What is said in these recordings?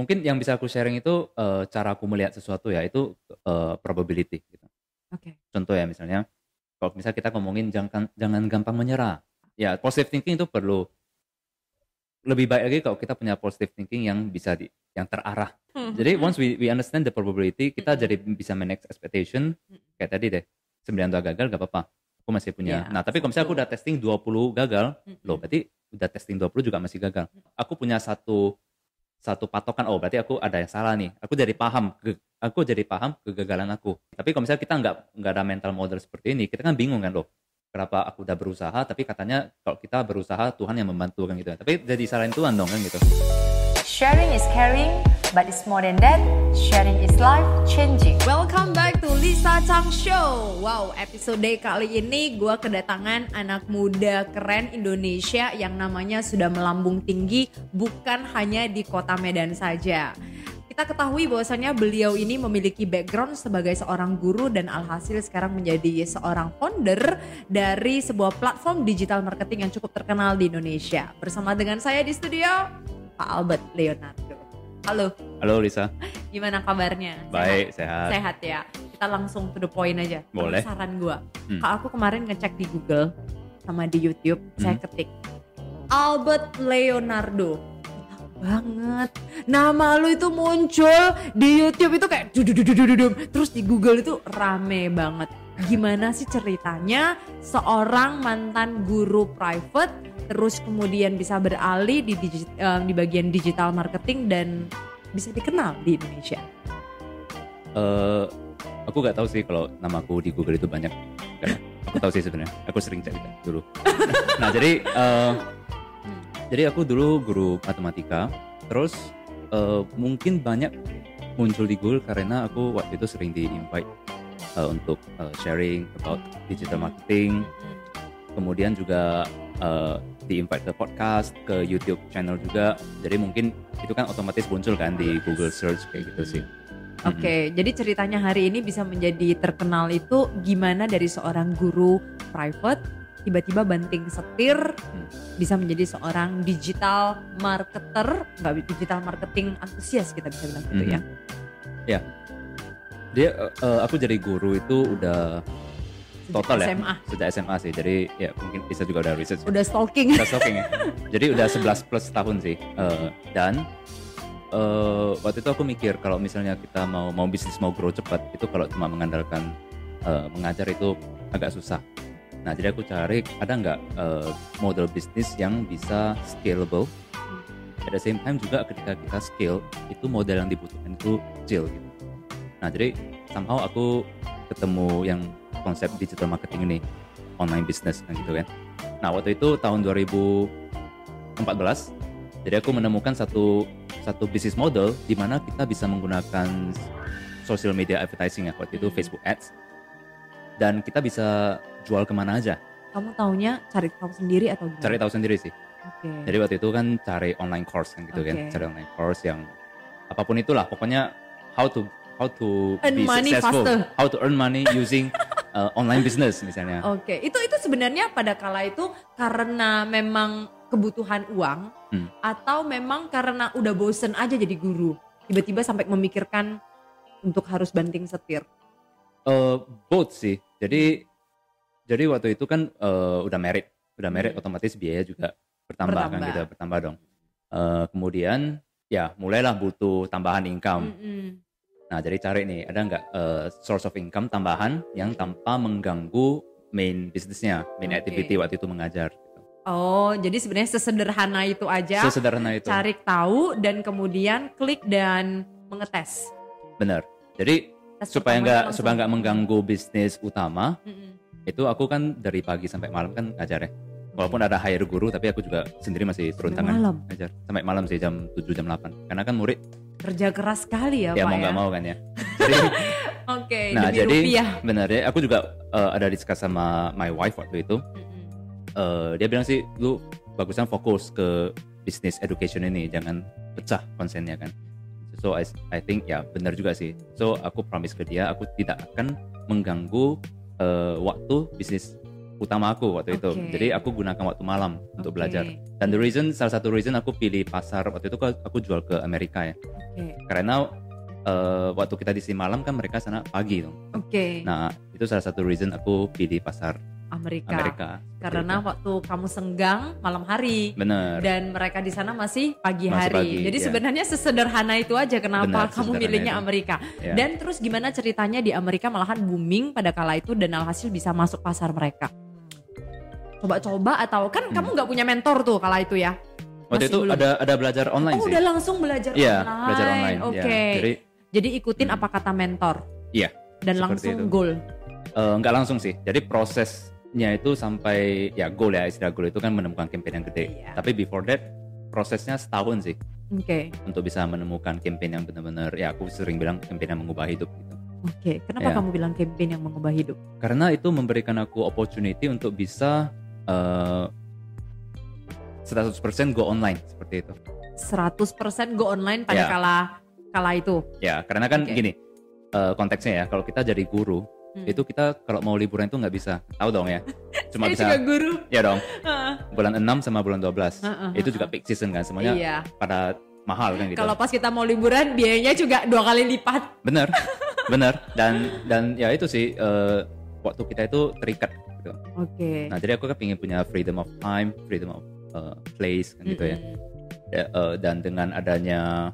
mungkin yang bisa aku sharing itu uh, cara aku melihat sesuatu ya itu uh, probability gitu. Oke. Contoh ya misalnya kalau misalnya kita ngomongin jangan jangan gampang menyerah. Ya positive thinking itu perlu lebih baik lagi kalau kita punya positive thinking yang bisa di yang terarah. Hmm. Jadi once we we understand the probability, kita Hmm. jadi bisa manage expectation Hmm. kayak tadi deh. 9 tua gagal gak apa-apa. Aku masih punya. Iya, nah, tapi kalau misalnya aku udah testing 20 gagal, loh berarti udah testing 20 juga masih gagal. Aku punya satu satu patokan, oh berarti aku ada yang salah nih. Aku jadi paham, ke- aku jadi paham kegagalan aku. Tapi kalau misalnya kita nggak nggak ada mental model seperti ini, kita kan bingung kan loh. Kenapa aku udah berusaha, tapi katanya kalau kita berusaha Tuhan yang membantu kan gitu. Tapi jadi salahin Tuhan dong kan gitu. Sharing is caring, but it's more than that. Sharing is life changing. Welcome back to Lisa Chang Show. Wow, episode kali ini gue kedatangan anak muda keren Indonesia yang namanya sudah melambung tinggi bukan hanya di kota Medan saja. Kita ketahui bahwasanya beliau ini memiliki background sebagai seorang guru dan alhasil sekarang menjadi seorang founder dari sebuah platform digital marketing yang cukup terkenal di Indonesia. Bersama dengan saya di studio, Pak Albert Leonardo. Halo, Halo Lisa, gimana kabarnya? baik, Sehat? sehat. sehat ya kita langsung to the point aja. Boleh. Saran gue Hmm. kalau aku kemarin ngecek di Google sama di YouTube saya Hmm. ketik Albert Leonardo. Banget. Nama lu itu muncul di YouTube itu kayak dudududududum terus di Google itu rame banget. Gimana sih ceritanya seorang mantan guru private terus kemudian bisa beralih di digi- eh, di bagian digital marketing dan bisa dikenal di Indonesia? Eh aku gak tahu sih kalau namaku di Google itu banyak. Karena aku tahu sih sebenarnya. Aku sering cari dulu. nah jadi eh, jadi aku dulu guru matematika. Terus eh, mungkin banyak muncul di Google karena aku waktu itu sering di invite eh, untuk eh, sharing about digital marketing. Kemudian juga eh, di invite ke podcast, ke YouTube channel juga. Jadi mungkin itu kan otomatis muncul kan di Google Search kayak gitu sih. Oke, jadi ceritanya hari ini bisa menjadi terkenal itu gimana dari seorang guru private tiba-tiba banting setir bisa menjadi seorang digital marketer, nggak digital marketing antusias kita bisa bilang gitu ya. Dia eh, eh, aku jadi guru itu udah Sejak total ya SMA sejak SMA sih. Jadi ya mungkin bisa juga udah research. udah stalking. Udah stalking ya. Jadi udah 11 plus tahun sih. Eh, dan eh, waktu itu aku mikir kalau misalnya kita mau mau bisnis mau grow cepat itu kalau cuma mengandalkan eh, mengajar itu agak susah. Nah jadi aku cari ada nggak eh, model bisnis yang bisa scalable. At the same time juga ketika kita scale itu model yang dibutuhkan itu kecil gitu. Nah jadi somehow aku ketemu yang konsep digital marketing ini online business kan gitu kan. Nah waktu itu tahun 2014 jadi aku menemukan satu satu bisnis model di mana kita bisa menggunakan social media advertising ya waktu itu Hmm. Facebook Ads dan kita bisa jual ke mana aja Kamu taunya cari tahu sendiri atau gimana? cari tahu sendiri sih Oke. jadi waktu itu kan cari online course kan gitu kan Oke. cari online course yang apa pun itulah pokoknya how to how to Earn be money successful faster. how to earn money using uh, online business misalnya Oke, itu itu sebenarnya pada kala itu karena memang kebutuhan uang Hmm. atau memang karena udah bosen aja jadi guru. Tiba-tiba sampai memikirkan untuk harus banting setir. Eh, both sih. Jadi jadi waktu itu kan eh, udah merit, udah merit Hmm. otomatis biaya juga bertambah, kan Bertambah. gitu, bertambah dong. Eh, kemudian ya mulailah butuh tambahan income. Mm-mm. Nah jadi cari nih ada nggak eh, source of income tambahan yang tanpa mengganggu main bisnisnya, main Oke. activity waktu itu mengajar. Oh, jadi sebenarnya sesederhana itu aja. Sesederhana itu. Cari tahu dan kemudian klik dan mengetes. Bener. Jadi Tes supaya nggak supaya nggak mengganggu bisnis utama, Mm-mm. itu aku kan dari pagi sampai malam kan ngajar ya. Walaupun ada hire guru tapi aku juga sendiri masih turun Sampai tangan malam? ngajar sampai malam sih jam 7 jam 8. Karena kan murid Kerja keras sekali ya, ya Pak mau ya. nggak mau kan ya. Jadi Oke, nah demi jadi benar ya aku juga eh, ada discuss sama my wife waktu itu. Mm-mm. Eh, dia bilang sih lu bagusan fokus ke bisnis education ini jangan pecah konsennya kan. So I, I think ya benar juga sih. So aku promise ke dia aku tidak akan mengganggu eh, waktu bisnis utama aku waktu itu. Oke. Jadi aku gunakan waktu malam untuk belajar. Dan the reason salah satu reason aku pilih pasar waktu itu aku jual ke Amerika ya. Oke. Karena eh, waktu kita di sini malam kan mereka sana pagi dong. Oke. Nah itu salah satu reason aku pilih pasar Amerika. Amerika. Karena itu. waktu kamu senggang malam hari. bener. Dan mereka di sana masih pagi Masih hari. pagi, Jadi ya. sebenarnya sesederhana itu aja kenapa Benar, kamu milihnya itu. Amerika. Ya. Dan terus gimana ceritanya di Amerika malahan booming pada kala itu dan alhasil bisa masuk pasar mereka. Coba-coba atau kan Hmm. kamu nggak punya mentor tuh kala itu ya? waktu masih itu belum. ada ada belajar online Oh sih. udah langsung belajar Iya online. belajar online. ya. Oke. Jadi Jadi ikutin Hmm. apa kata mentor. Iya, Dan langsung itu. goal. eh, nggak langsung sih. Jadi prosesnya itu sampai ya goal ya istilah goal itu kan menemukan campaign yang gede. Iya. Tapi before that prosesnya setahun sih Oke. untuk bisa menemukan campaign yang benar-benar ya aku sering bilang campaign yang mengubah hidup gitu. Oke. Kenapa Ya. kamu bilang campaign yang mengubah hidup? Karena itu memberikan aku opportunity untuk bisa eh 100% go online seperti itu. 100% go online pada Ya. kala kala itu. Ya, karena kan Oke. gini eh, konteksnya ya, kalau kita jadi guru Hmm. itu kita kalau mau liburan itu nggak bisa, tahu dong ya, cuma bisa juga guru. ya dong bulan 6 sama bulan 12 Heeh, itu juga peak season kan semuanya Iya. pada mahal kan gitu. Kalau pas kita mau liburan biayanya juga dua kali lipat. Bener, bener dan dan ya itu sih eh, waktu kita itu terikat gitu. Oke. Nah jadi aku kan pengen punya freedom of time, freedom of eh, place kan gitu ya. Ya, eh, dan dengan adanya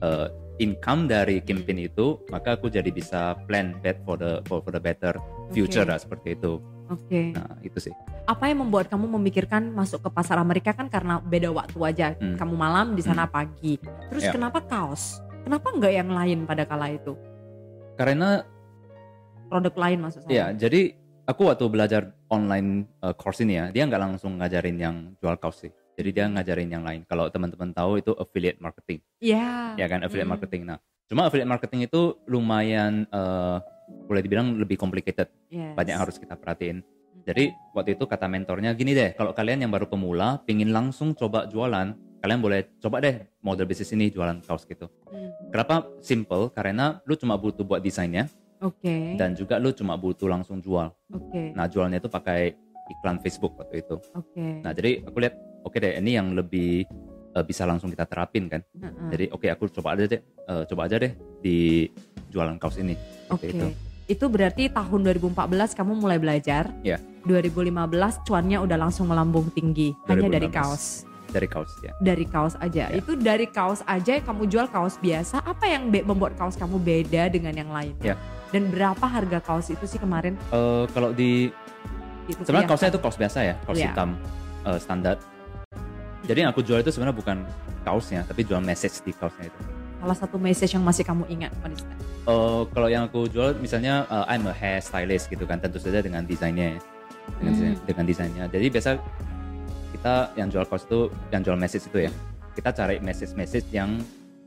eh, income dari campaign itu maka aku jadi bisa plan bet for the for, for the better future Oke. lah seperti itu Oke. nah itu sih Apa yang membuat kamu memikirkan masuk ke pasar Amerika kan karena beda waktu aja. Hmm. Kamu malam di sana pagi. Terus Ya. kenapa kaos? Kenapa nggak yang lain pada kala itu? karena Produk lain maksud saya. ya jadi aku waktu belajar online eh, course ini ya dia nggak langsung ngajarin yang jual kaos sih jadi dia ngajarin yang lain kalau teman-teman tahu itu affiliate marketing Iya. ya kan affiliate Mm. marketing nah cuma affiliate marketing itu lumayan eh, boleh dibilang lebih complicated Yes. banyak yang harus kita perhatiin Jadi waktu itu kata mentornya gini deh, kalau kalian yang baru pemula pingin langsung coba jualan, kalian boleh coba deh model bisnis ini jualan kaos gitu. Hmm. Kenapa? Simple, karena lu cuma butuh buat desainnya Oke. dan juga lu cuma butuh langsung jual. Oke. Nah jualnya itu pakai iklan Facebook waktu itu. Oke. Nah jadi aku lihat, oke deh ini yang lebih eh, bisa langsung kita terapin kan. Heeh. Jadi oke aku coba aja deh, eh, coba aja deh di jualan kaos ini. Oke. Seperti itu. Itu berarti tahun 2014 kamu mulai belajar. Ya. 2015 cuannya udah langsung melambung tinggi hanya dari 2015. kaos. Dari kaos ya. Dari kaos aja. Ya. Itu dari kaos aja yang kamu jual kaos biasa. Apa yang membuat kaos kamu beda dengan yang lain? Ya. Dan berapa harga kaos itu sih kemarin? Eh, kalau di Gitu, sebenarnya ya. kaosnya itu kaos biasa ya, kaos Iya. hitam eh, standar. Jadi yang aku jual itu sebenarnya bukan kaosnya, tapi jual message di kaosnya itu. Salah satu message yang masih kamu ingat, Madista. Eh, kalau yang aku jual misalnya eh, I'm a hair stylist gitu kan, tentu saja dengan desainnya ya. Dengan, Hmm. dengan desainnya. Jadi biasa kita yang jual kaos itu, yang jual message itu ya, kita cari message-message yang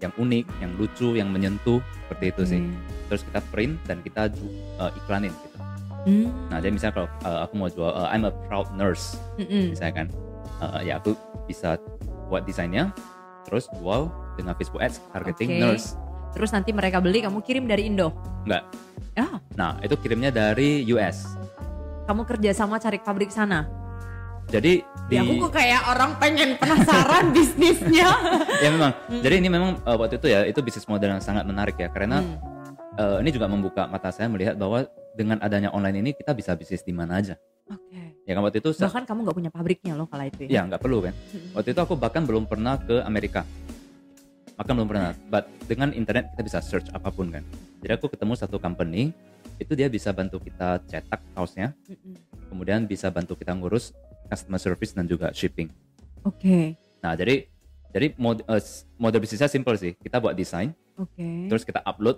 yang unik, yang lucu, yang menyentuh seperti itu sih. Oke. Terus kita print dan kita eh, iklanin gitu. Hmm. Nah, jadi misalnya kalau eh, aku mau jual eh, I'm a proud nurse, Mm-mm. misalnya kan eh, ya aku bisa buat desainnya terus jual dengan Facebook Ads targeting Oke. nurse Terus nanti mereka beli, kamu kirim dari Indo. enggak Ah, nah itu kirimnya dari US kamu kerja sama cari pabrik sana. jadi di Ya aku kok kayak orang pengen penasaran bisnisnya. ya memang Hmm. jadi ini memang eh, waktu itu ya itu bisnis model yang sangat menarik ya karena Hmm. eh, ini juga membuka mata saya melihat bahwa dengan adanya online ini kita bisa bisnis di mana aja. Oke. ya kan waktu itu Bahkan kamu nggak punya pabriknya loh kala itu ya? Nggak perlu kan? Hmm. waktu itu aku bahkan belum pernah ke Amerika. Bahkan belum pernah. But dengan internet kita bisa search apa pun kan? Jadi aku ketemu satu company itu dia bisa bantu kita cetak kaosnya. Kemudian bisa bantu kita ngurus customer service dan juga shipping. Oke. nah jadi jadi mod, s- model bisnisnya simple sih. Kita buat desain Oke. terus kita upload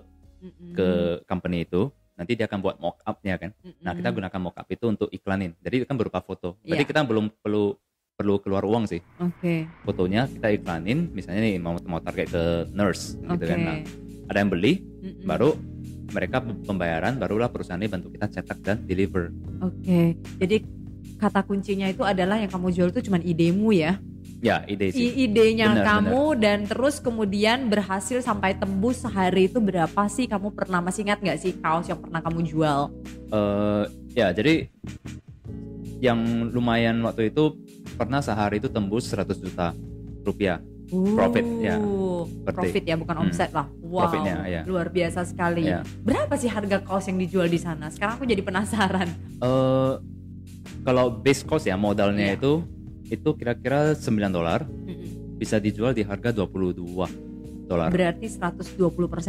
ke company itu nanti dia akan buat mock up-nya kan nah kita gunakan mock up itu untuk iklanin jadi itu kan berupa foto berarti Iya. kita belum perlu perlu keluar uang sih Oke. fotonya kita iklanin misalnya nih mau mau target ke nurse gitu Oke. kan nah, ada yang beli Mm-mm. baru mereka pembayaran barulah perusahaan ini bantu kita cetak dan deliver Oke. Jadi kata kuncinya itu adalah yang kamu jual itu cuma idemu ya. Ya ide sih I- idenya Benar, kamu dan terus kemudian berhasil sampai tembus sehari itu berapa sih kamu pernah masih ingat nggak sih kaos yang pernah kamu jual? Eh, ya jadi yang lumayan waktu itu pernah sehari itu tembus 100 juta rupiah Profit, ya. day. profit ya bukan Hmm. omset lah. Wow, Profitnya, ya. luar biasa sekali. Ya. Berapa sih harga kaos yang dijual di sana? Sekarang aku jadi penasaran. Eh, kalau base cost ya modalnya Iya. itu itu kira-kira 9 dolar Mm-mm. bisa dijual di harga 22 dolar. Berarti 120%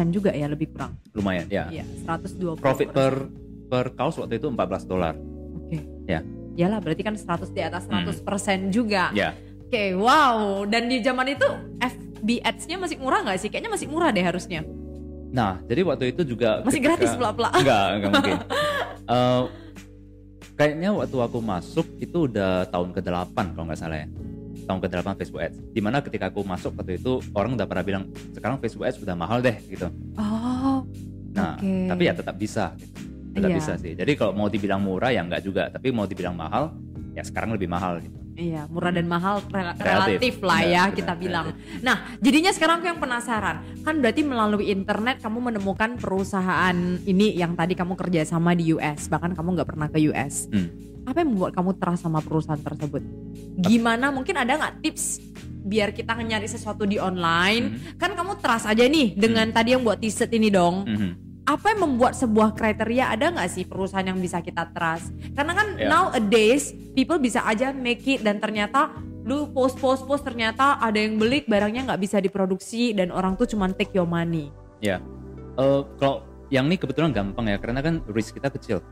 juga ya lebih kurang. Lumayan ya. Iya, 120. Profit per per kaos waktu itu 14 dolar. Oke. Ya. Yalah, berarti kan 100 di atas 100% juga. Ya. Oke, wow. Dan di zaman itu FB Ads-nya masih murah nggak sih? Kayaknya masih murah deh harusnya. Nah, jadi waktu itu juga Masih ketika- gratis pula-pula. Enggak, enggak mungkin. Eh, kayaknya waktu aku masuk itu udah tahun ke-8 kalau nggak salah ya. Tahun ke-8 Facebook Ads. Di mana ketika aku masuk waktu itu orang udah pernah bilang sekarang Facebook Ads udah mahal deh gitu. Oh, Nah, Oke. tapi ya tetap bisa. Gitu. Tetap Iya. bisa sih. Jadi kalau mau dibilang murah ya enggak juga, tapi mau dibilang mahal ya sekarang lebih mahal gitu. Iya, murah dan mahal rela- Relatif. relatif lah Benar, ya benar, kita relatif. bilang. Nah, jadinya sekarang aku yang penasaran. Kan berarti melalui internet kamu menemukan perusahaan ini yang tadi kamu kerja sama di US, bahkan kamu nggak pernah ke US. Hmm. Apa yang membuat kamu trust sama perusahaan tersebut? Gimana mungkin ada nggak tips biar kita nyari sesuatu di online? Mhm. Kan kamu trust aja nih dengan tadi yang buat t-shirt ini dong. Mhm. Apa yang membuat sebuah kriteria ada nggak sih perusahaan yang bisa kita trust? Karena kan Ya. nowadays people bisa aja make it dan ternyata lu post post post ternyata ada yang beli barangnya nggak bisa diproduksi dan orang tuh cuma take your money. Ya. Eh, kalau yang ini kebetulan gampang ya karena kan risk kita kecil.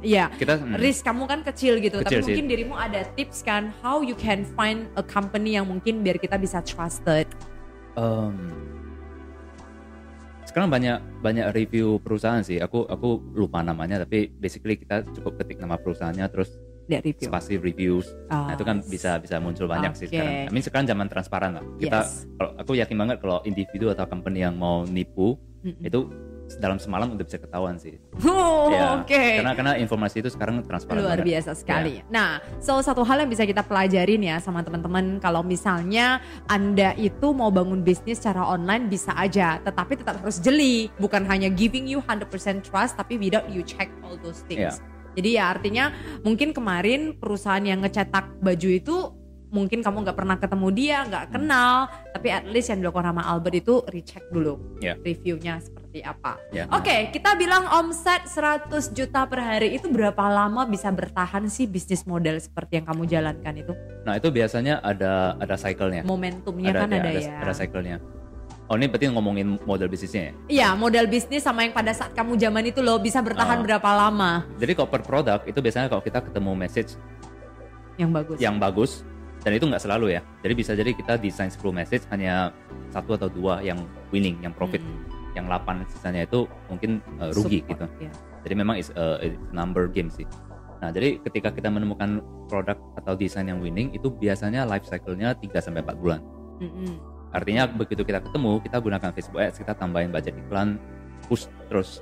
Iya. Kita hmm, Risk kamu kan kecil gitu, Kecil tapi sih. mungkin dirimu ada tips kan how you can find a company yang mungkin biar kita bisa trusted. em, sekarang banyak banyak review perusahaan sih. Aku aku lupa namanya tapi basically kita cukup ketik nama perusahaannya terus Lihat review. spasi reviews. Nah, itu kan bisa bisa muncul banyak sih Oke. sekarang. I mean sekarang zaman transparan lah. Kita Yes. kalau aku yakin banget kalau individu atau company yang mau nipu Mm-mm. itu dalam semalam udah bisa ketahuan sih. Oh, Ya, Oke. Karena karena informasi itu sekarang transparan Luar banget. biasa sekali. Nah, so satu hal yang bisa kita pelajarin ya sama teman-teman kalau misalnya Anda itu mau bangun bisnis secara online bisa aja, tetapi tetap harus jeli, bukan hanya giving you 100% trust tapi without you check all those things. Iya. Jadi ya artinya mungkin kemarin perusahaan yang ngecetak baju itu mungkin kamu nggak pernah ketemu dia, nggak kenal, tapi at least yang dilakukan sama Albert itu recheck dulu Iya. reviewnya seperti apa. Ya. Oke, kita bilang omset 100 juta per hari itu berapa lama bisa bertahan sih bisnis model seperti yang kamu jalankan itu? Nah, itu biasanya ada ada cycle-nya. Momentumnya kan ada, ada, ya. ada cycle-nya. Oh, ini berarti ngomongin model bisnisnya ya? Iya, model bisnis sama yang pada saat kamu zaman itu loh bisa bertahan Oh. berapa lama? Jadi kalau per produk itu biasanya kalau kita ketemu message Yang bagus. yang bagus dan itu nggak selalu ya. Jadi bisa jadi kita desain 10 message hanya satu atau dua yang winning, yang profit. Mm-mm. Yang 8 sisanya itu mungkin uh, rugi Support, gitu. ya. Jadi memang is a, a number game sih. Nah, jadi ketika kita menemukan produk atau desain yang winning itu biasanya life cycle-nya 3 sampai 4 bulan. Mm-mm. Artinya begitu kita ketemu, kita gunakan Facebook Ads, kita tambahin budget iklan, push terus,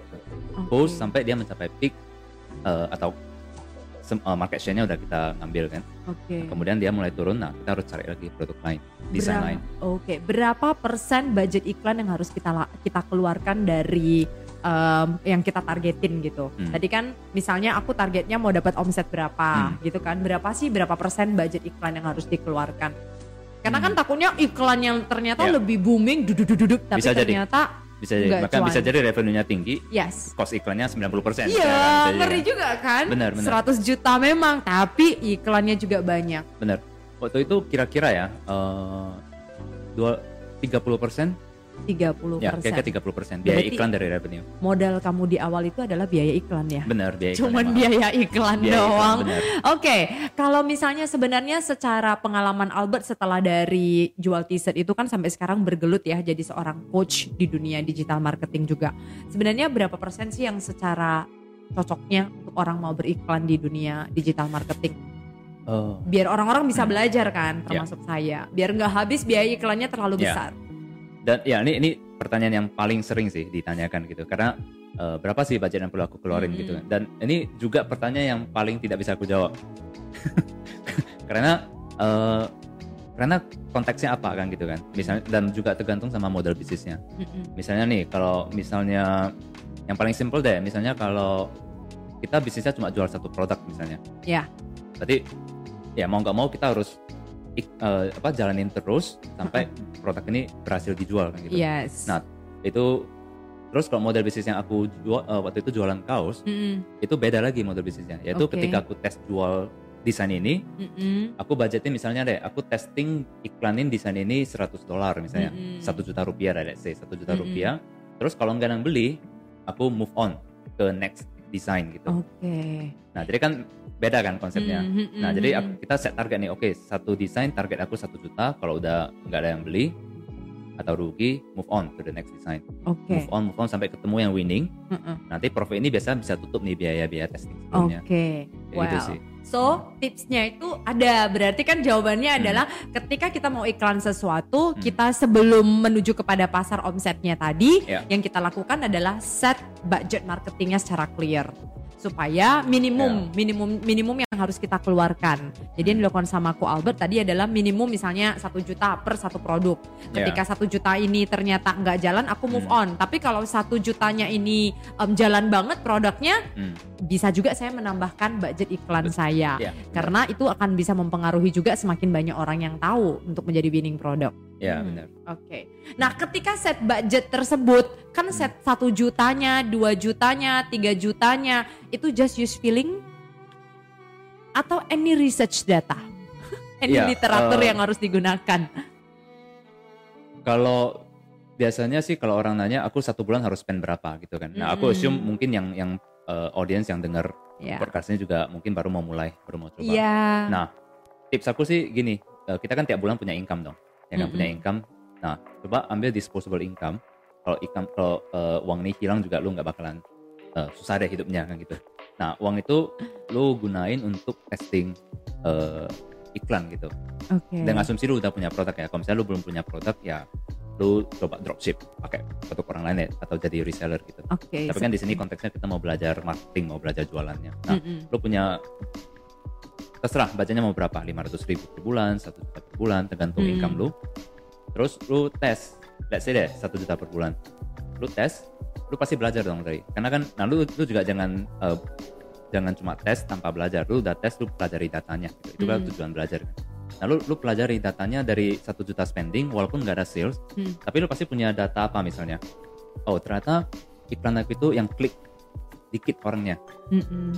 Oke. push sampai dia mencapai peak uh, atau uh, market share-nya udah kita ambil kan. Oke. Kemudian dia mulai turun, nah kita harus cari lagi produk lain, desain lain. Oke, berapa persen budget iklan yang harus kita kita keluarkan dari em, yang kita targetin gitu? Hmm. Tadi kan misalnya aku targetnya mau dapat omset berapa Hmm. gitu kan? Berapa sih berapa persen budget iklan yang harus dikeluarkan? Karena kan Hmm. takutnya iklan yang ternyata Ya. lebih booming duduk-duduk tapi Bisa jadi. Bisa jadi, Nggak maka bisa cuan. jadi revenue-nya tinggi, yes. cost iklannya 90%. Iya, ya ngeri kan? juga kan? Benar, benar. 100 juta memang, tapi iklannya juga banyak. Bener. Waktu itu kira-kira ya, uh, dua, 30% 30 ya, kira-kira 30% biaya Berarti- iklan dari revenue. Modal kamu di awal itu adalah biaya iklan ya? Bener, biaya iklan Cuman emang. biaya iklan Biaya iklan, doang. Oke, kalau misalnya sebenarnya secara pengalaman Albert setelah dari jual t-shirt itu kan sampai sekarang bergelut ya jadi seorang coach di dunia digital marketing juga. Sebenarnya berapa persen sih yang secara cocoknya untuk orang mau beriklan di dunia digital marketing? Oh, Biar orang-orang bisa Hmm. belajar kan, Ya. termasuk saya. Biar nggak habis biaya iklannya terlalu Ya. besar. Dan ya ini ini pertanyaan yang paling sering sih ditanyakan gitu. Karena uh, berapa sih budget yang perlu aku keluarin Hmm. gitu. Kan dan ini juga pertanyaan yang paling tidak bisa aku jawab. Karena uh, karena konteksnya apa kan gitu kan. Misalnya dan juga tergantung sama model bisnisnya. Misalnya nih kalau misalnya yang paling simple deh misalnya kalau kita bisnisnya cuma jual satu produk misalnya. Ya. berarti ya mau nggak mau kita harus ik- eh, apa jalanin terus sampai produk ini berhasil dijual kan gitu. Yes. Nah, itu terus kalau model bisnis yang aku jual eh, waktu itu jualan kaos Mm-mm. itu beda lagi model bisnisnya. Yaitu Oke. ketika aku tes jual desain ini, Mm-mm. aku budgetin misalnya deh, aku testing iklanin desain ini 100 dolar misalnya, satu juta rupiah lah, let's say satu juta Mm-mm. rupiah. Terus kalau nggak yang beli, aku move on ke next design gitu. Oke. Nah, jadi kan beda kan konsepnya. Mm, mm, Nah, mm, jadi mm. aku- kita set target nih, oke satu desain target aku satu juta, kalau udah nggak ada yang beli atau rugi, move on to the next design. Oke. Move on, move on sampai ketemu yang winning. Mm-mm. Nanti profit ini biasa bisa tutup nih biaya-biaya testing sebelumnya. Oke. Gitu Wow. sih. So tipsnya itu ada berarti kan jawabannya Hmm. adalah ketika kita mau iklan sesuatu Hmm. kita sebelum menuju kepada pasar omsetnya tadi Ya. yang kita lakukan adalah set budget marketingnya secara clear supaya minimum minimum minimum yang harus kita keluarkan. Jadi yang dilakukan sama Ko Albert tadi adalah minimum misalnya satu juta per satu produk. Ya. Ketika satu juta ini ternyata nggak jalan, aku move Hmm. on. Tapi kalau satu jutanya ini em, jalan banget produknya, Hmm. bisa juga saya menambahkan budget iklan Bet- saya Ya, karena itu akan bisa mempengaruhi juga semakin banyak orang yang tahu untuk menjadi winning product. Ya Hmm. benar. Oke. Nah, ketika set budget tersebut kan set satu jutanya, dua jutanya, tiga jutanya itu just use feeling atau any research data, any Ya, literatur eh, yang harus digunakan. Kalau biasanya sih kalau orang nanya aku satu bulan harus spend berapa gitu kan. Nah, aku assume mungkin yang yang uh, audience yang dengar Ya. podcastnya juga mungkin baru mau mulai, baru mau coba. Iya. Nah, tips aku sih gini, uh, kita kan tiap bulan punya income dong. Ya kan punya Mm-mm. income. Nah, coba ambil disposable income. Kalau income kalau uh, uang ini hilang juga lu nggak bakalan uh, susah deh hidupnya kan gitu. Nah, uang itu lu gunain untuk testing uh, iklan gitu. Oke. Dan asumsi lu udah punya produk ya. Kalau misalnya lu belum punya produk ya lu coba dropship pakai produk orang lain ya atau jadi reseller gitu. Oke. Tapi kan di sini konteksnya kita mau belajar marketing, mau belajar jualannya. Nah, Mm-mm. lu punya terserah budgetnya mau berapa 500 ribu per bulan 1 juta per bulan tergantung Hmm. income lu terus lu tes let's say deh 1 juta per bulan lu tes lu pasti belajar dong dari karena kan nah lu, lu juga jangan eh, jangan cuma tes tanpa belajar lu udah tes lu pelajari datanya gitu. itu kan Hmm. tujuan belajar kan nah lu, lu pelajari datanya dari 1 juta spending walaupun nggak ada sales Hmm. tapi lu pasti punya data apa misalnya oh ternyata iklan aku itu yang klik dikit orangnya Mm-mm.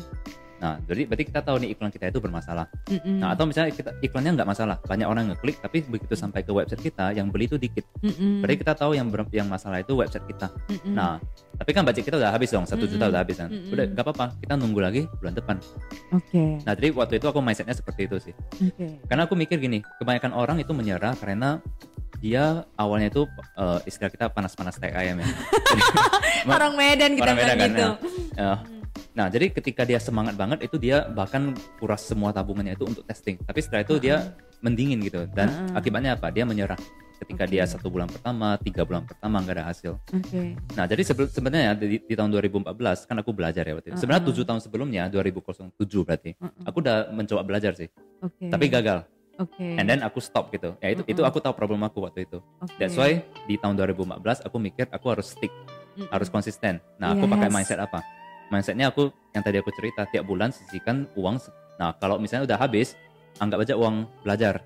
Nah, jadi berarti kita tahu nih iklan kita itu bermasalah. Mm-mm. Nah, atau misalnya kita iklannya nggak masalah, banyak orang ngeklik, tapi begitu sampai ke website kita, yang beli itu dikit. Mm-mm. Berarti kita tahu yang ber- yang masalah itu website kita. Mm-mm. Nah, tapi kan budget kita udah habis dong, satu juta udah habis kan. Mm-mm. Udah nggak apa-apa, kita nunggu lagi bulan depan. Oke. Nah, jadi waktu itu aku mindsetnya seperti itu sih. Oke. Karena aku mikir gini, kebanyakan orang itu menyerah karena dia awalnya itu eh, istilah kita panas-panas tai ayam ya. Orang Medan kita Orang Medan kan, gitu. Eh, nah, jadi ketika dia semangat banget itu dia bahkan kuras semua tabungannya itu untuk testing. Tapi setelah itu dia mendingin gitu dan Uh-uh. akibatnya apa? Dia menyerah. Ketika Oke. dia satu bulan pertama, tiga bulan pertama nggak ada hasil. Oke. Nah, jadi sebenarnya di, di tahun 2014 kan aku belajar ya waktu itu. Sebenarnya Uh-uh. tujuh tahun sebelumnya 2007 berarti. Uh-uh. Aku udah mencoba belajar sih, Oke. tapi gagal. Oke. And then aku stop gitu. Ya itu itu Uh-uh. aku tahu problem aku waktu itu. Oke. That's why di tahun 2014 aku mikir aku harus stick harus konsisten. Nah, aku pakai Yes. mindset apa? Mindsetnya aku yang tadi aku cerita tiap bulan sisihkan uang. Nah, kalau misalnya udah habis, anggap aja uang belajar,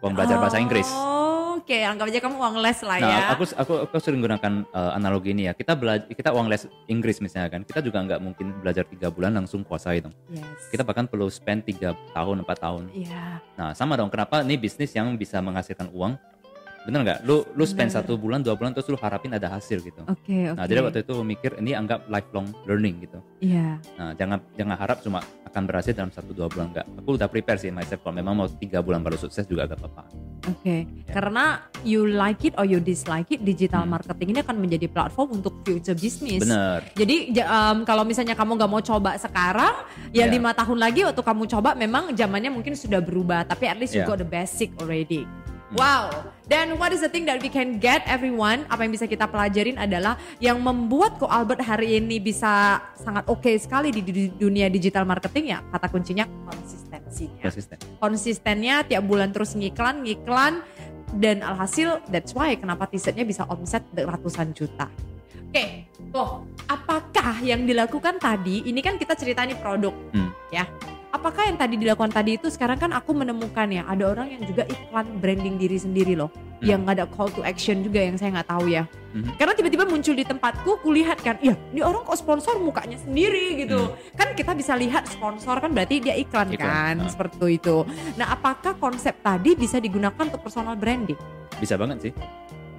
uang belajar bahasa Inggris. Oh, Oke, anggap aja kamu uang les lah Nah, ya. aku aku aku sering gunakan uh, analogi ini ya. Kita belajar kita uang les Inggris misalnya kan. Kita juga nggak mungkin belajar tiga bulan langsung kuasai dong. Yes. Kita bahkan perlu spend tiga tahun empat tahun. Iya. Nah, sama dong. Kenapa ini bisnis yang bisa menghasilkan uang? Bener nggak? Lu lu spend Bener. satu bulan dua bulan terus lu harapin ada hasil gitu. Oke, oke. Nah, jadi waktu itu mikir ini anggap lifelong learning gitu. Iya. Nah, jangan jangan harap cuma akan berhasil dalam satu dua bulan enggak. Aku udah prepare sih myself kalau memang mau tiga bulan baru sukses juga gak apa-apa. Oke. Ya. Karena you like it or you dislike it, digital Hmm. marketing ini akan menjadi platform untuk future business. Bener. Jadi ja- em, kalau misalnya kamu nggak mau coba sekarang, ya Ya. lima tahun lagi waktu kamu coba memang zamannya mungkin sudah berubah, tapi at least you Ya. got the basic already. Hmm. Wow. Dan what is the thing that we can get everyone? Apa yang bisa kita pelajarin adalah yang membuat Ko Albert hari ini bisa sangat oke sekali di du- dunia digital marketing ya kata kuncinya konsistensinya. Konsisten. Konsistennya tiap bulan terus ngiklan, ngiklan dan alhasil that's why kenapa t-shirtnya bisa omset ratusan juta. Oke, Ko, apakah yang dilakukan tadi ini kan kita cerita nih produk Hmm. ya. Apakah yang tadi dilakukan tadi itu sekarang kan aku menemukan ya ada orang yang juga iklan branding diri sendiri loh Hmm. yang ada call to action juga yang saya nggak tahu ya Mhm. karena tiba-tiba muncul di tempatku kulihat kan ya ini orang kok sponsor mukanya sendiri gitu kan kita bisa lihat sponsor kan berarti dia iklan, Hmm. Iklan, kan ah. seperti itu nah apakah konsep tadi bisa digunakan untuk personal branding bisa banget sih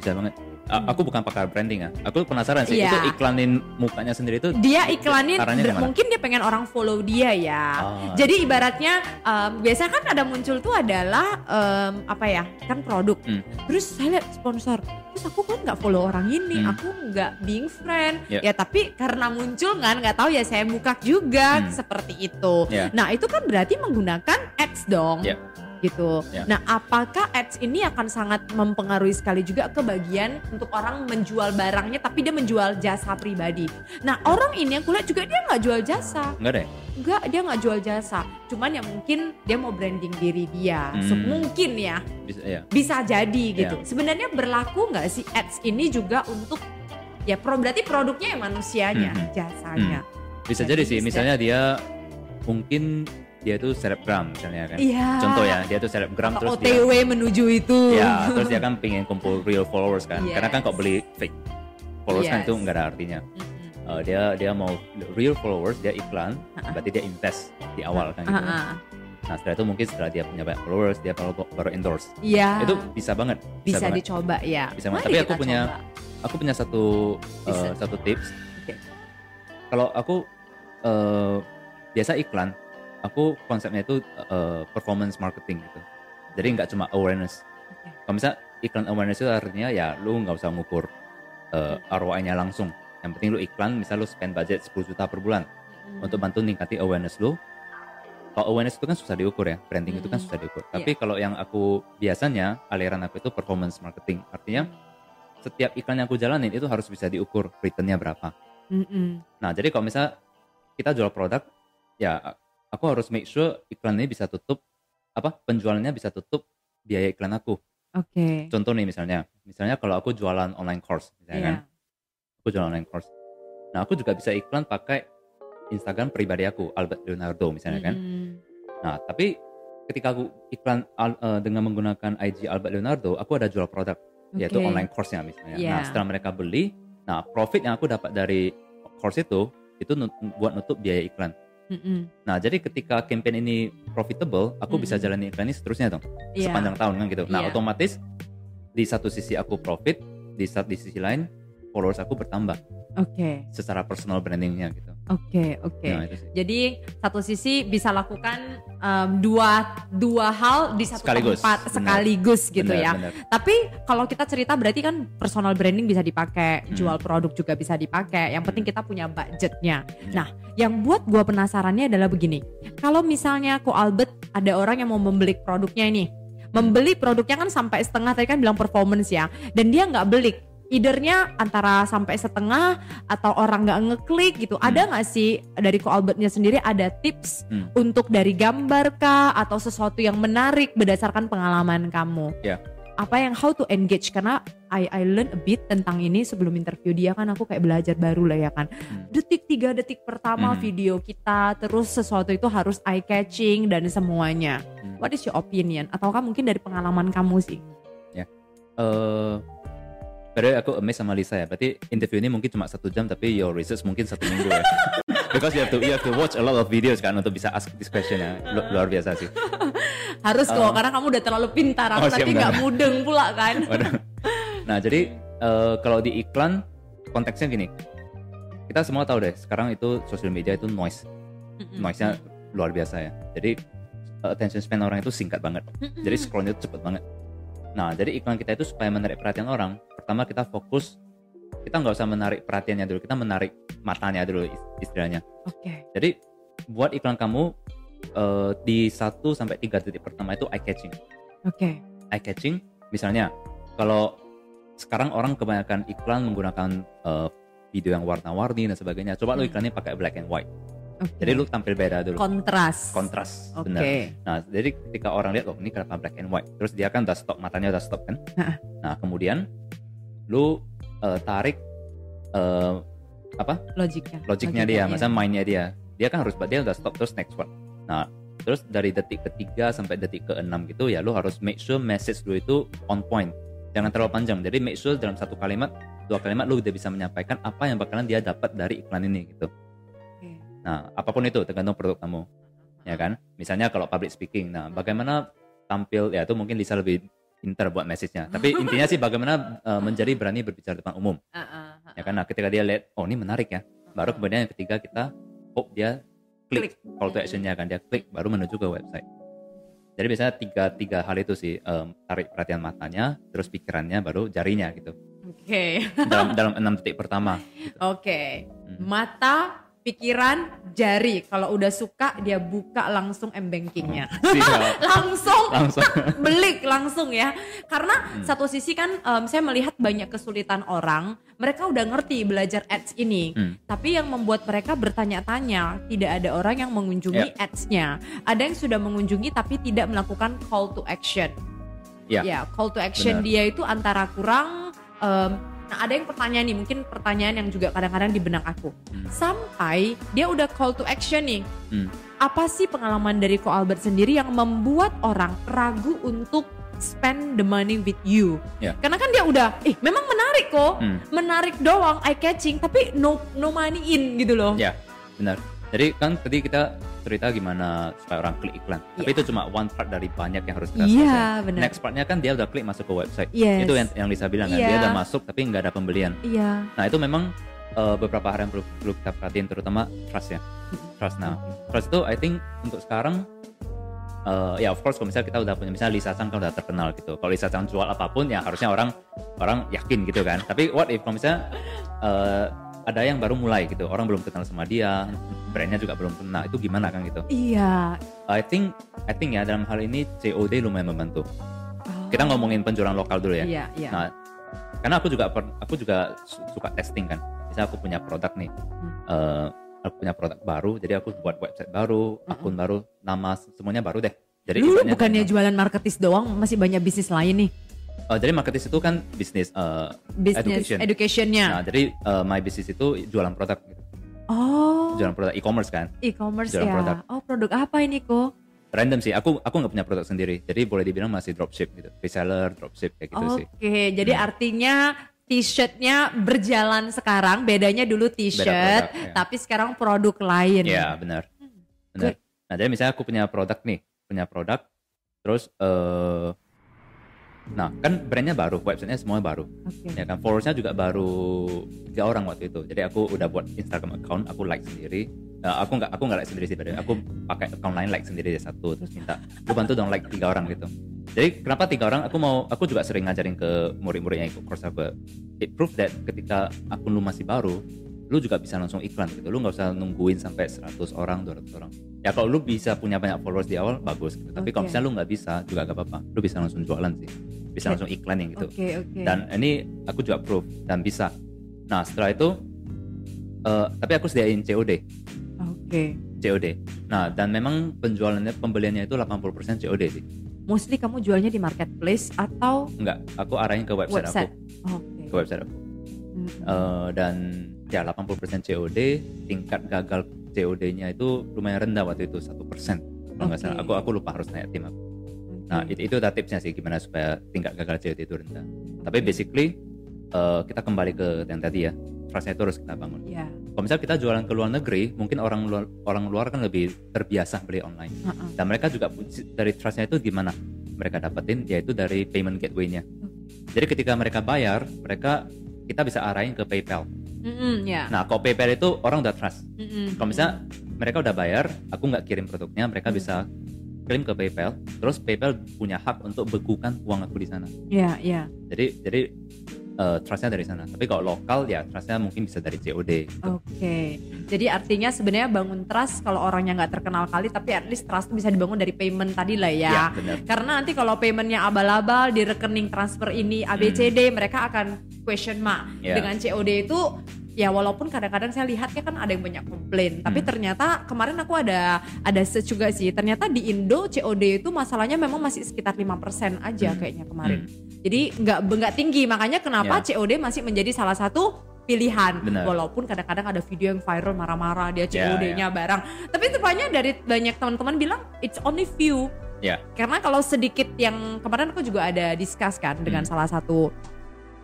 bisa banget Hmm. aku bukan pakar branding ya aku penasaran sih Iya. itu iklanin mukanya sendiri itu dia iklanin mungkin dia pengen orang follow dia ya Ah, Jadi ibaratnya um, biasanya kan ada muncul tuh adalah um, apa ya kan produk. Hmm. Terus saya lihat sponsor. Terus aku kan nggak follow orang ini, Hmm. aku nggak being friend. Ya. Ya tapi karena muncul kan nggak tahu ya saya buka juga Hmm. seperti itu. Ya. Nah itu kan berarti menggunakan ads dong. Ya. Gitu. Ya. Nah, apakah ads ini akan sangat mempengaruhi sekali juga ke bagian untuk orang menjual barangnya tapi dia menjual jasa pribadi. Nah, orang ini yang kulihat juga dia nggak jual jasa. enggak deh Enggak, dia nggak jual jasa. Cuman ya mungkin dia mau branding diri dia. Hmm. Mungkin ya, bisa ya bisa jadi gitu. Ya. Sebenarnya berlaku nggak sih ads ini juga untuk ya pro berarti produknya ya manusianya, Hmm. jasanya. bisa Jadi jadi sih bisa. misalnya dia mungkin dia tuh selebgram misalnya kan Iya. contoh ya dia tuh selebgram Atau terus dia OTW menuju itu. ya terus dia kan pengen kumpul real followers kan karena kan Yes. kok beli fake followers kan Yes. itu nggak ada artinya Mm-mm. Eh, dia dia mau real followers dia iklan Ah-ah. berarti dia invest di awal kan gitu Ah, ah. nah setelah itu mungkin setelah dia punya banyak followers dia baru baru endorse Iya. itu bisa banget bisa banget. dicoba ya. Bisa banget. Tapi aku punya- coba. aku punya satu Bisa. satu tips Oke. kalau aku eh, biasa iklan aku konsepnya itu eh, performance marketing gitu jadi nggak cuma awareness Oke. kalau misal iklan awareness itu artinya ya lu nggak usah ngukur eh, ROI-nya langsung yang penting lu iklan misal lu spend budget 10 juta per bulan Mm. untuk bantu ningkati awareness lu kalau awareness itu kan susah diukur ya branding itu kan Hmm. susah diukur Iya. tapi kalau yang aku biasanya aliran aku itu performance marketing artinya setiap iklan yang aku jalanin itu harus bisa diukur returnnya berapa Mm-mm. nah jadi kalau misal kita jual produk ya aku harus make sure iklan ini bisa tutup apa penjualannya bisa tutup biaya iklan aku Oke. contoh nih misalnya misalnya kalau aku jualan online course misalnya kan Iya. aku jualan online course nah aku juga bisa iklan pakai Instagram pribadi aku Albert Leonardo misalnya kan Mm-mm. Nah, tapi ketika aku iklan eh, dengan menggunakan IG Albert Leonardo, aku ada jual produk, yaitu Oke. online course-nya misalnya. Iya. Nah, setelah mereka beli, nah profit yang aku dapat dari course itu, itu nut- buat nutup biaya iklan. Mm-mm. Nah, jadi ketika campaign ini profitable, aku bisa Mm-mm. jalani iklan ini seterusnya dong, Iya. sepanjang tahun kan gitu. Nah, Iya. otomatis di satu sisi aku profit, di saat di sisi lain followers aku bertambah Oke. secara personal brandingnya gitu. Oke, oke. Nah, itu sih. Jadi satu sisi bisa lakukan em, dua dua hal di satu Sekaligus, tempat sekaligus gitu Benar, ya. benar. Tapi kalau kita cerita berarti kan personal branding bisa dipakai, Hmm. jual produk juga bisa dipakai. Yang penting kita punya budgetnya. Hmm. Nah, yang buat gua penasarannya adalah begini. Kalau misalnya Ko Albert ada orang yang mau membeli produknya ini, membeli produknya kan sampai setengah tadi kan bilang performance ya, dan dia nggak beli. Eithernya antara sampai setengah atau orang nggak ngeklik gitu. Ada nggak sih dari Ko Albertnya sendiri ada tips Hmm. untuk dari gambar kah atau sesuatu yang menarik berdasarkan pengalaman kamu? Ya. Apa yang how to engage karena I I learn a bit tentang ini sebelum interview dia kan aku kayak belajar baru lah ya kan. Hmm. Detik tiga detik pertama Hmm. video kita terus sesuatu itu harus eye catching dan semuanya. Hmm. What is your opinion? Ataukah mungkin dari pengalaman kamu sih? eh Padahal aku amazed sama Lisa ya. Berarti interview ini mungkin cuma satu jam, tapi your research mungkin satu minggu ya. Because you have to you have to watch a lot of videos kan untuk bisa ask this question ya. Lu- luar biasa sih. Harus kok Uh, karena kamu udah terlalu pintar aku oh, nanti nggak mudeng pula kan. Nah jadi eh, kalau di iklan konteksnya gini. Kita semua tahu deh sekarang itu sosial media itu noise, noise-nya luar biasa ya. Jadi eh, attention span orang itu singkat banget. Jadi scrollnya itu cepet banget. Nah, jadi iklan kita itu supaya menarik perhatian orang, pertama kita fokus, kita nggak usah menarik perhatiannya dulu, kita menarik matanya dulu is- istilahnya. Oke. Jadi buat iklan kamu eh, di 1 sampai 3 detik pertama itu eye catching. Oke. Eye catching misalnya kalau sekarang orang kebanyakan iklan menggunakan eh, video yang warna-warni dan sebagainya. Coba lu Hmm. iklannya pakai black and white. Oke. Jadi lu tampil beda dulu. kontras. Kontras, Oke. benar. Nah, jadi ketika orang lihat, oh ini kenapa black and white? Terus dia kan udah stop, matanya udah stop kan? Nah, kemudian lu eh, tarik eh, apa Logiknya. logiknya dia, Logikanya. masa mainnya dia. Dia kan harus, dia udah stop terus next one. Nah, Terus dari detik ketiga sampai detik keenam gitu ya lu harus make sure message lu itu on point. Jangan terlalu panjang. Jadi make sure dalam satu kalimat, dua kalimat lu udah bisa menyampaikan apa yang bakalan dia dapat dari iklan ini gitu. Nah, apa pun itu tergantung produk kamu. Ya kan? Misalnya kalau public speaking. Nah, bagaimana tampil ya itu mungkin Lisa lebih pintar buat message-nya. Tapi intinya sih bagaimana uh, menjadi berani berbicara depan umum. Ah, ah, ah. Ya kan? Nah, ketika dia lihat oh ini menarik ya. Baru kemudian yang ketiga kita hope dia klik Klik. call to action-nya kan dia klik baru menuju ke website. Jadi biasanya tiga tiga hal itu sih em, tarik perhatian matanya, terus pikirannya, baru jarinya gitu. Oke. Dalam dalam enam detik pertama. Oke. Hmm. Mata, pikiran, jari. Kalau udah suka dia buka langsung m-bankingnya. Siap. langsung Langsung. belik langsung ya. Karena Hmm. satu sisi kan em, saya melihat banyak kesulitan orang, mereka udah ngerti belajar ads ini. Hmm. Tapi yang membuat mereka bertanya-tanya, tidak ada orang yang mengunjungi ads-nya. Ada yang sudah mengunjungi tapi tidak melakukan call to action. Ya. Ya, call to action Benar. dia itu antara kurang em, Nah ada yang pertanyaan nih, mungkin pertanyaan yang juga kadang-kadang di benak aku. Hmm. Sampai dia udah call to action nih. Hmm. Apa sih pengalaman dari Ko Albert sendiri yang membuat orang ragu untuk spend the money with you? Ya. Karena kan dia udah, eh memang menarik kok, Hmm. menarik doang, eye catching, tapi no no money in gitu loh. Ya, benar. Jadi kan tadi kita cerita gimana supaya orang klik iklan. Tapi Iya. itu cuma one part dari banyak yang harus kita Iya, selesaikan. benar. Next partnya kan dia udah klik masuk ke website. Yes. Itu yang yang Lisa bilang kan, Iya. dia udah masuk tapi nggak ada pembelian. Iya. Nah itu memang uh, beberapa hal yang perlu, perlu kita perhatiin terutama trust ya. Trust nah, trust itu I think untuk sekarang uh, ya of course kalau misalnya kita udah punya misalnya Lisa Chang kan udah terkenal gitu. Kalau Lisa Chang jual apa pun ya harusnya orang orang yakin gitu kan. Tapi what if kalau misalnya uh, ada yang baru mulai gitu, orang belum kenal sama dia, brandnya juga belum kenal, itu gimana kan gitu? Iya. I think I think ya dalam hal ini COD lumayan membantu. Oh. Kita ngomongin penjualan lokal dulu ya. Iya, iya. Nah, karena aku juga aku juga su- suka testing kan. Misalnya aku punya produk nih, eh, aku punya produk baru, jadi aku buat website baru, akun baru, nama semuanya baru deh. Jadi Lu bukannya jualan marketis doang, masih banyak bisnis lain nih. Eh, jadi marketing itu kan bisnis eh, Bisnis education. educationnya. Nah, jadi eh, my business itu jualan produk, gitu. oh, jualan produk e-commerce kan. e-commerce jualan ya. produk. Oh, produk apa ini kok? Random sih, aku aku nggak punya produk sendiri, jadi boleh dibilang masih dropship gitu, reseller, dropship kayak gitu Oke, sih. jadi artinya t-shirtnya berjalan sekarang, bedanya dulu t-shirt, produk, ya. tapi sekarang produk lain. Iya benar, benar. Nah jadi misalnya aku punya produk nih, punya produk, terus eh nah kan brandnya baru, websitenya semuanya baru, Oke. ya kan followersnya juga baru tiga orang waktu itu. Jadi aku udah buat Instagram account, aku like sendiri. Eh, aku nggak aku nggak like sendiri sih, padahal aku pakai account lain like sendiri ya satu, terus minta lu bantu dong like tiga orang gitu. Jadi kenapa tiga orang? Aku mau, aku juga sering ngajarin ke murid-murid yang ikut course aku. It proof that ketika akun lu masih baru, lu juga bisa langsung iklan gitu. Lu nggak usah nungguin sampai 100 orang, 200 orang. Ya kalau lu bisa punya banyak followers di awal bagus gitu. Tapi kalau Oke. misalnya lu nggak bisa juga gak apa-apa. Lu bisa langsung jualan sih. Bisa langsung iklan yang gitu. Oke, oke. Dan ini aku juga proof dan bisa. Nah setelah itu, eh, tapi aku sediain COD. Oke. COD. Nah dan memang penjualannya, pembeliannya itu 80% COD sih. Mostly kamu jualnya di marketplace atau Enggak, aku arahin ke website, website? aku. Oke. Ke website aku. Hmm. Eh, dan ya 80% COD tingkat gagal COD-nya itu lumayan rendah waktu itu satu persen. Kalau nggak salah. Aku aku lupa harus nanya tim aku nah itu itu tipsnya sih gimana supaya tingkat gagal COD itu rendah. Tapi basically eh, kita kembali ke yang tadi ya. Trustnya itu harus kita bangun. Iya. kalau misalnya kita jualan ke luar negeri mungkin orang luar orang luar kan lebih terbiasa beli online. Heeh. dan mereka juga dari trustnya itu gimana mereka dapetin yaitu dari payment gateway-nya. Jadi ketika mereka bayar mereka kita bisa arahin ke PayPal Mm-mm, ya. Nah, kalau PayPal itu orang udah trust. Mm-mm. Kalau misalnya mereka udah bayar, aku nggak kirim produknya, mereka bisa kirim ke PayPal. Terus PayPal punya hak untuk bekukan uang aku di sana. Ya, ya. Jadi jadi eh, trustnya dari sana. Tapi kalau lokal ya trustnya mungkin bisa dari COD. gitu. Oke. Jadi artinya sebenarnya bangun trust kalau orangnya nggak terkenal kali, tapi at least trust bisa dibangun dari payment tadi lah ya. Ya. Karena nanti kalau paymentnya abal-abal di rekening transfer ini ABCD, mereka akan question mark. Hmm. Ya. Dengan COD itu ya walaupun kadang-kadang saya lihatnya kan ada yang banyak komplain, tapi Hmm. ternyata kemarin aku ada ada search juga sih. Ternyata di Indo COD itu masalahnya memang masih sekitar 5% aja Hmm. kayaknya kemarin. Jadi nggak nggak tinggi, makanya kenapa Ya. COD masih menjadi salah satu pilihan. Benar. Walaupun kadang-kadang ada video yang viral marah-marah dia Ya, COD-nya barang. Tapi rupanya dari banyak teman-teman bilang it's only few. Ya. Karena kalau sedikit yang kemarin aku juga ada discuss kan dengan Hmm. salah satu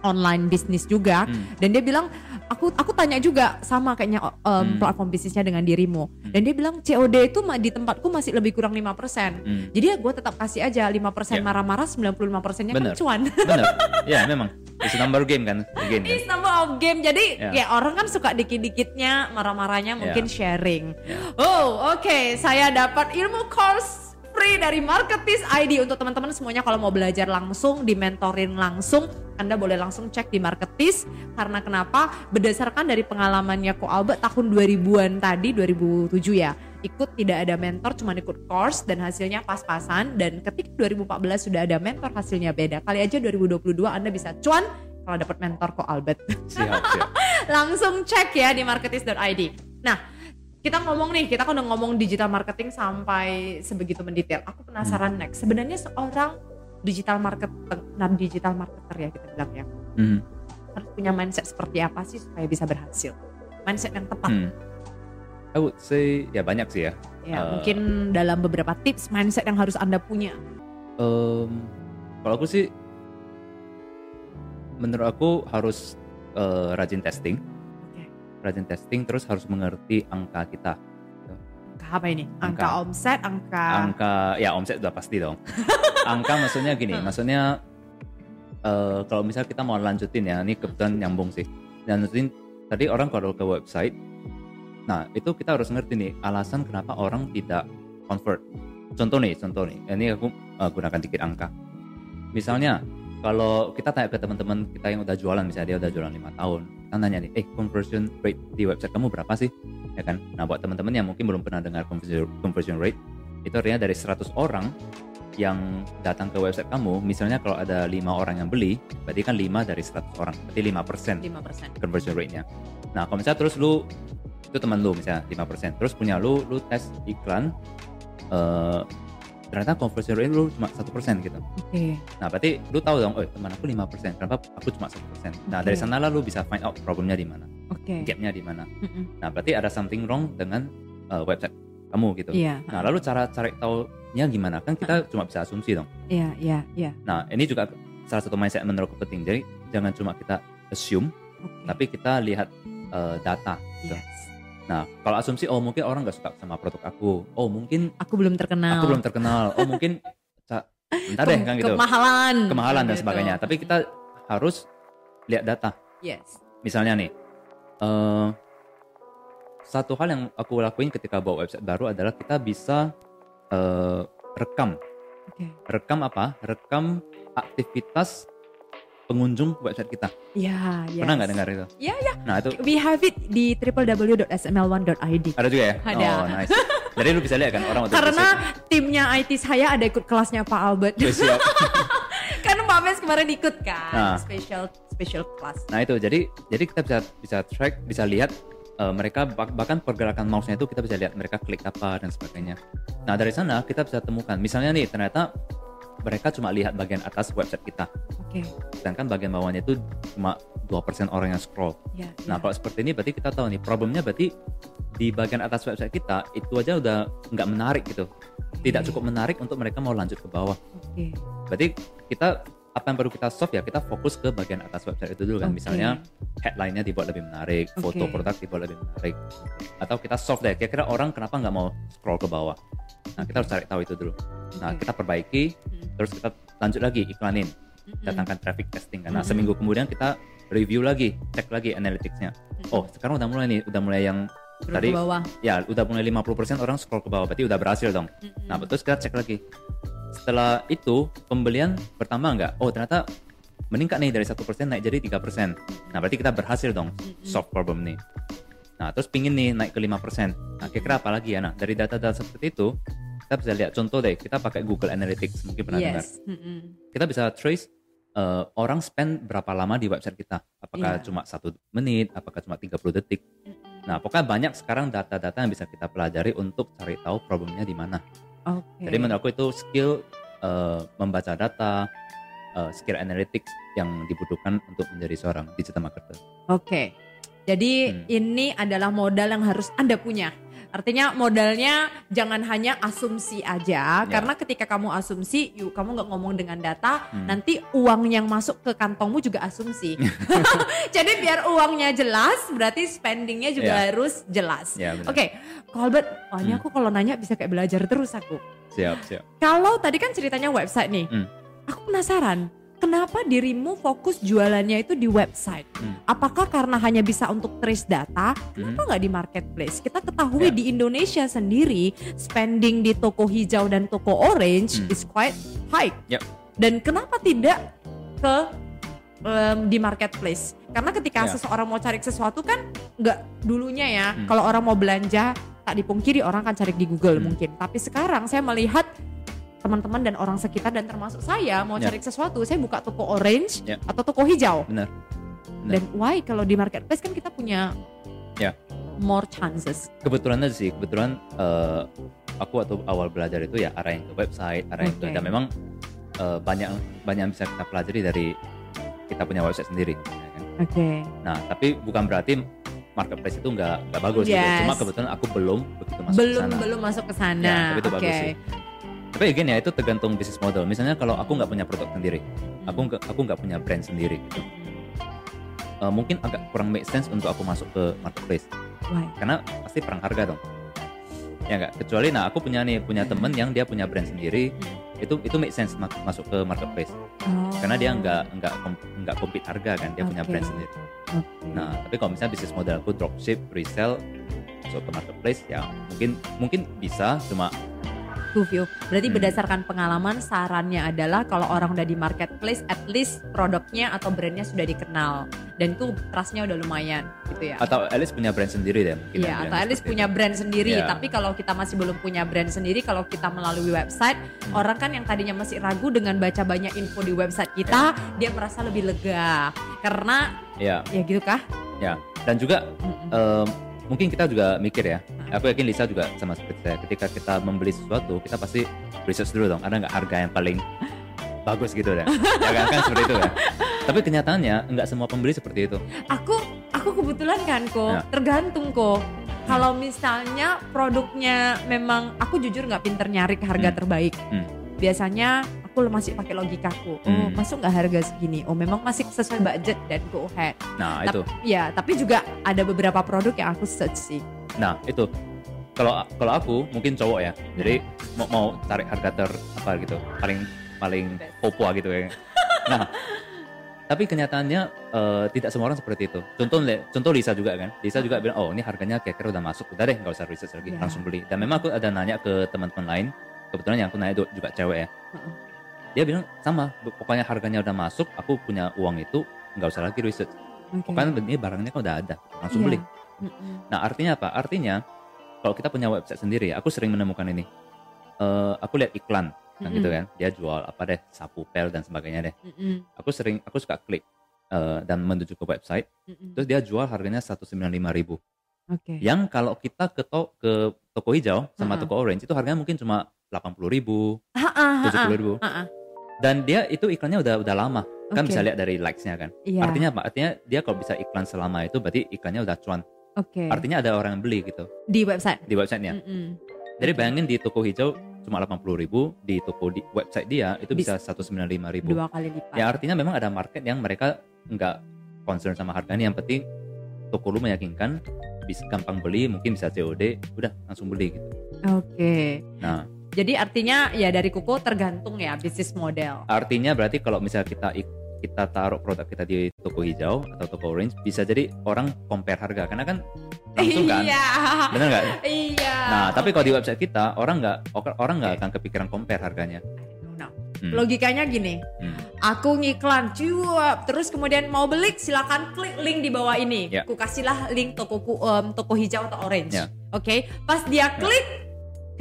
online bisnis juga Hmm. dan dia bilang aku aku tanya juga sama kayaknya um, Hmm. platform bisnisnya dengan dirimu Hmm. dan dia bilang COD itu di tempatku masih lebih kurang 5%. Hmm. Jadi ya gue tetap kasih aja 5% Ya. marah-marah 95 persennya kan Bener. cuan. Bener. ya memang. It's number game kan. Again kan. It's number of game. Jadi Ya. ya orang kan suka dikit-dikitnya marah-marahnya mungkin Ya. sharing. Ya. Oh, oke. Saya dapat ilmu course free dari Marketis ID untuk teman-teman semuanya kalau mau belajar langsung, dimentorin langsung, Anda boleh langsung cek di Marketis karena kenapa? Berdasarkan dari pengalamannya Ko Albert tahun 2000-an tadi, 2007 ya. Ikut tidak ada mentor, cuma ikut course dan hasilnya pas-pasan dan ketika 2014 sudah ada mentor hasilnya beda. Kali aja 2022 Anda bisa cuan kalau dapat mentor Ko Albert. Siap, siap. langsung cek ya di marketis.id. Nah, kita ngomong nih, kita kan udah ngomong digital marketing sampai sebegitu mendetail. Aku penasaran next, sebenarnya seorang digital market dan digital marketer ya kita bilang ya, Hmm. harus punya mindset seperti apa sih supaya bisa berhasil? Mindset yang tepat. Hmm. I would say ya banyak sih ya. Ya, Uh, mungkin dalam beberapa tips mindset yang harus Anda punya. Em, kalau aku sih, menurut aku harus eh, rajin testing. Rajin testing, terus harus mengerti angka kita. Angka apa ini? Angka, Angka. omset, angka, Angka, ya omset udah pasti dong. angka maksudnya gini, Hmm. maksudnya eh, kalau misalnya kita mau lanjutin ya, ini kebetulan nyambung sih. Lanjutin tadi orang kalau ke website, nah itu kita harus ngerti nih alasan kenapa orang tidak convert. Contoh nih, contoh nih, ini aku eh, gunakan dikit angka. Misalnya kalau kita tanya ke teman-teman kita yang udah jualan, misalnya dia udah jualan lima tahun, kita nanya nih, eh conversion rate di website kamu berapa sih? Ya kan? Nah buat teman-teman yang mungkin belum pernah dengar conversion, rate, itu artinya dari 100 orang yang datang ke website kamu, misalnya kalau ada lima orang yang beli, berarti kan 5 dari 100 orang, berarti 5% 5%. conversion rate-nya. Nah, kalau misalnya terus lu itu teman lu misalnya 5%, terus punya lu lu tes iklan eh ternyata conversion rate lu cuma satu persen gitu. Oke. Nah, berarti lu tahu dong, oh teman aku 5%, kenapa aku cuma satu persen? Nah, dari Oke. sana lah lu bisa find out problemnya di mana, Oke. gapnya di mana. Mm-mm. Nah, berarti ada something wrong dengan eh, website kamu gitu. Iya. Nah, lalu cara cari taunya gimana? Kan kita cuma bisa asumsi dong. Iya, iya, iya. Nah, ini juga salah satu mindset menurutku penting. Jadi jangan cuma kita assume, Oke. tapi kita lihat eh, data. gitu. Yes. Nah, kalau asumsi, oh mungkin orang nggak suka sama produk aku. Oh mungkin Aku belum terkenal. aku belum terkenal. Oh mungkin bentar deh kan gitu. Kemahalan. Kemahalan dan Gitu. sebagainya. Tapi kita harus lihat data. Yes. Misalnya nih, eh, satu hal yang aku lakuin ketika bawa website baru adalah kita bisa eh, rekam. Oke. Rekam apa? Rekam aktivitas pengunjung website kita. Ya, yes. Pernah nggak dengar itu? Iya, iya. Nah itu We have it di www.sml1.id. ada juga ya? Ada. Oh nice. Jadi lu bisa lihat kan orang waktu Karena timnya IT saya ada ikut kelasnya Pak Albert. itu siap. kan Pak Mes kemarin ikut kan, Nah. special special class. Nah itu jadi jadi kita bisa bisa track bisa lihat eh, mereka bah- bahkan pergerakan mouse-nya itu kita bisa lihat mereka klik apa dan sebagainya. Nah dari sana kita bisa temukan misalnya nih ternyata mereka cuma lihat bagian atas website kita, Oke. sedangkan bagian bawahnya itu cuma 2% orang yang scroll. Ya, Nah ya. kalau seperti ini berarti kita tahu nih problemnya berarti di bagian atas website kita itu aja udah nggak menarik gitu, tidak cukup menarik untuk mereka mau lanjut ke bawah. Oke. Berarti kita apa yang perlu kita solve ya kita fokus ke bagian atas website itu dulu kan Oke. misalnya headline-nya dibuat lebih menarik, foto Oke. produk dibuat lebih menarik, atau kita solve deh kira-kira orang kenapa nggak mau scroll ke bawah. Nah kita harus cari tahu itu dulu. Nah kita perbaiki, Hmm. terus kita lanjut lagi iklanin, Mm-mm. datangkan traffic testing. Nah Mm-mm. seminggu kemudian kita review lagi, cek lagi analytics-nya. Oh sekarang udah mulai nih, udah mulai yang Scroll tadi ke bawah. ya udah mulai 50% orang scroll ke bawah, berarti udah berhasil dong. Mm-mm. Nah, betul kita cek lagi. Setelah itu pembelian pertama nggak? Oh ternyata meningkat nih dari satu persen naik jadi tiga persen. Nah berarti kita berhasil dong solve problem nih. Nah terus pingin nih naik ke 5 persen. Nah kira-kira apa lagi ya? Nah dari data-data seperti itu kita bisa lihat contoh deh kita pakai Google Analytics mungkin pernah dengar. Yes. Mm-mm. Kita bisa trace eh, orang spend berapa lama di website kita. Apakah Iya. cuma satu menit? Apakah cuma 30 detik? Nah pokoknya banyak sekarang data-data yang bisa kita pelajari untuk cari tahu problemnya di mana. Oke. Jadi menurut aku itu skill eh, membaca data, eh, skill analytics yang dibutuhkan untuk menjadi seorang digital marketer. Oke. Jadi Hmm. ini adalah modal yang harus Anda punya. Artinya modalnya jangan hanya asumsi aja, Ya. karena ketika kamu asumsi, yuk kamu nggak ngomong dengan data, Hmm. nanti uang yang masuk ke kantongmu juga asumsi. Jadi biar uangnya jelas, berarti spendingnya juga Ya. harus jelas. Ya. Oke, Colbert, wah ini Hmm. aku kalau nanya bisa kayak belajar terus aku. Siap, siap. Kalau tadi kan ceritanya website nih, Hmm. aku penasaran, kenapa dirimu fokus jualannya itu di website? Hmm. Apakah karena hanya bisa untuk trace data? Kenapa nggak di marketplace? Kita ketahui Ya. di Indonesia sendiri spending di toko hijau dan toko orange Hmm. is quite high. Yep. Dan kenapa tidak ke em, di marketplace? Karena ketika Ya. seseorang mau cari sesuatu kan nggak dulunya ya. Hmm. Kalau orang mau belanja tak dipungkiri orang kan cari di Google Hmm. mungkin. Tapi sekarang saya melihat teman-teman dan orang sekitar dan termasuk saya mau Ya. cari sesuatu, saya buka toko orange Ya. atau toko hijau. Benar. Dan why kalau di marketplace kan kita punya Ya. more chances. Kebetulan aja sih, kebetulan eh, aku waktu awal belajar itu ya arahin ke website, arahin ke Oke. dan memang eh, banyak banyak yang bisa kita pelajari dari kita punya website sendiri. ya kan? Oke. Nah, tapi bukan berarti marketplace itu nggak nggak bagus gitu. Yes. Cuma kebetulan aku belum begitu masuk Belum ke sana. belum masuk ke sana. Ya, tapi itu Oke. bagus sih. Tapi again ya itu tergantung bisnis model. Misalnya kalau aku nggak punya produk sendiri, aku nggak aku nggak punya brand sendiri, gitu. Eh, mungkin agak kurang make sense untuk aku masuk ke marketplace Why? karena pasti perang harga dong. Ya nggak. Kecuali nah aku punya nih punya temen yang dia punya brand sendiri, itu itu make sense ma- masuk ke marketplace Oh. karena dia nggak nggak nggak compete harga kan dia punya Oke. brand sendiri. Oke. Nah, tapi kalau misalnya bisnis model aku dropship, resell, masuk ke marketplace ya mungkin mungkin bisa cuma to view. Berarti Hmm. berdasarkan pengalaman sarannya adalah kalau orang udah di marketplace at least produknya atau brandnya sudah dikenal dan itu trustnya udah lumayan gitu ya. atau at least punya brand sendiri deh. Iya, atau at least punya itu. brand sendiri. Iya. Tapi kalau kita masih belum punya brand sendiri, kalau kita melalui website, Hmm. orang kan yang tadinya masih ragu dengan baca banyak info di website kita, dia merasa lebih lega. Karena Iya, ya gitu kah? ya. Dan juga Mm-mm. em, mungkin kita juga mikir ya. Hmm. Aku yakin Lisa juga sama seperti saya. Ketika kita membeli sesuatu, kita pasti research dulu dong. Ada nggak harga yang paling bagus gitu deh. ya kan, kan seperti itu ya. Tapi kenyataannya nggak semua pembeli seperti itu. Aku aku kebetulan kan kok, Ya. tergantung kok. Kalau misalnya produknya memang aku jujur nggak pinter nyari harga Hmm. terbaik. Hmm. Biasanya aku masih pakai logikaku. Oh, Hmm. masuk nggak harga segini? Oh, memang masih sesuai budget dan go ahead. Nah Tap- itu. Ya, tapi juga ada beberapa produk yang aku search sih. Nah itu. Kalau kalau aku mungkin cowok ya. Jadi mau mau tarik harga ter apa gitu paling paling popo gitu ya. Nah tapi kenyataannya eh, tidak semua orang seperti itu. Contoh contoh Lisa juga kan. Lisa juga bilang oh ini harganya kira-kira udah masuk. Udah deh nggak usah research lagi Ya. langsung beli. Dan memang aku ada nanya ke teman-teman lain. Kebetulan yang aku nanya itu juga cewek ya. Dia bilang sama. Pokoknya harganya udah masuk. Aku punya uang itu nggak usah lagi research. Oke. Pokoknya ini barangnya kan udah ada. Langsung Iya. beli. Nah artinya apa? Artinya kalau kita punya website sendiri, aku sering menemukan ini. Eh, aku lihat iklan, kan Mm-mm. gitu kan. Dia jual apa deh, sapu pel dan sebagainya deh. Mm-mm. Aku sering, aku suka klik eh, dan menuju ke website. Mm-mm. Terus dia jual harganya 195.000. Oke. Yang kalau kita ke to- ke toko hijau sama Mm-mm. toko orange itu harganya mungkin cuma 80.000, Ah, ah, ah, ah. 70.000. Ah, ah. Dan dia itu iklannya udah udah lama. Kan Oke. bisa lihat dari likes-nya kan. Iya. Artinya apa? Artinya dia kalau bisa iklan selama itu berarti iklannya udah cuan. Oke. Artinya ada orang yang beli gitu di website. di websitenya. Mm-mm. Jadi Oke. bayangin di toko hijau cuma 80.000 di toko di website dia itu bisa 195.000. Dua kali lipat. Ya artinya memang ada market yang mereka nggak concern sama harganya yang penting toko lu meyakinkan bisa gampang beli mungkin bisa COD udah langsung beli gitu. Oke. Nah Jadi artinya ya dari kuku tergantung ya bisnis model. artinya berarti kalau misalnya kita kita taruh produk kita di toko hijau atau toko orange bisa jadi orang compare harga karena kan langsung kan Iya. benar nggak? Iya. Nah tapi kalau di website kita orang nggak orang nggak akan kepikiran compare harganya. Nah, Hmm. Logikanya gini, Hmm. aku ngiklan cuap, terus kemudian mau beli silakan klik link di bawah ini. Ya. Ku kasihlah link toko em, toko hijau atau orange. Ya. Oke, pas dia klik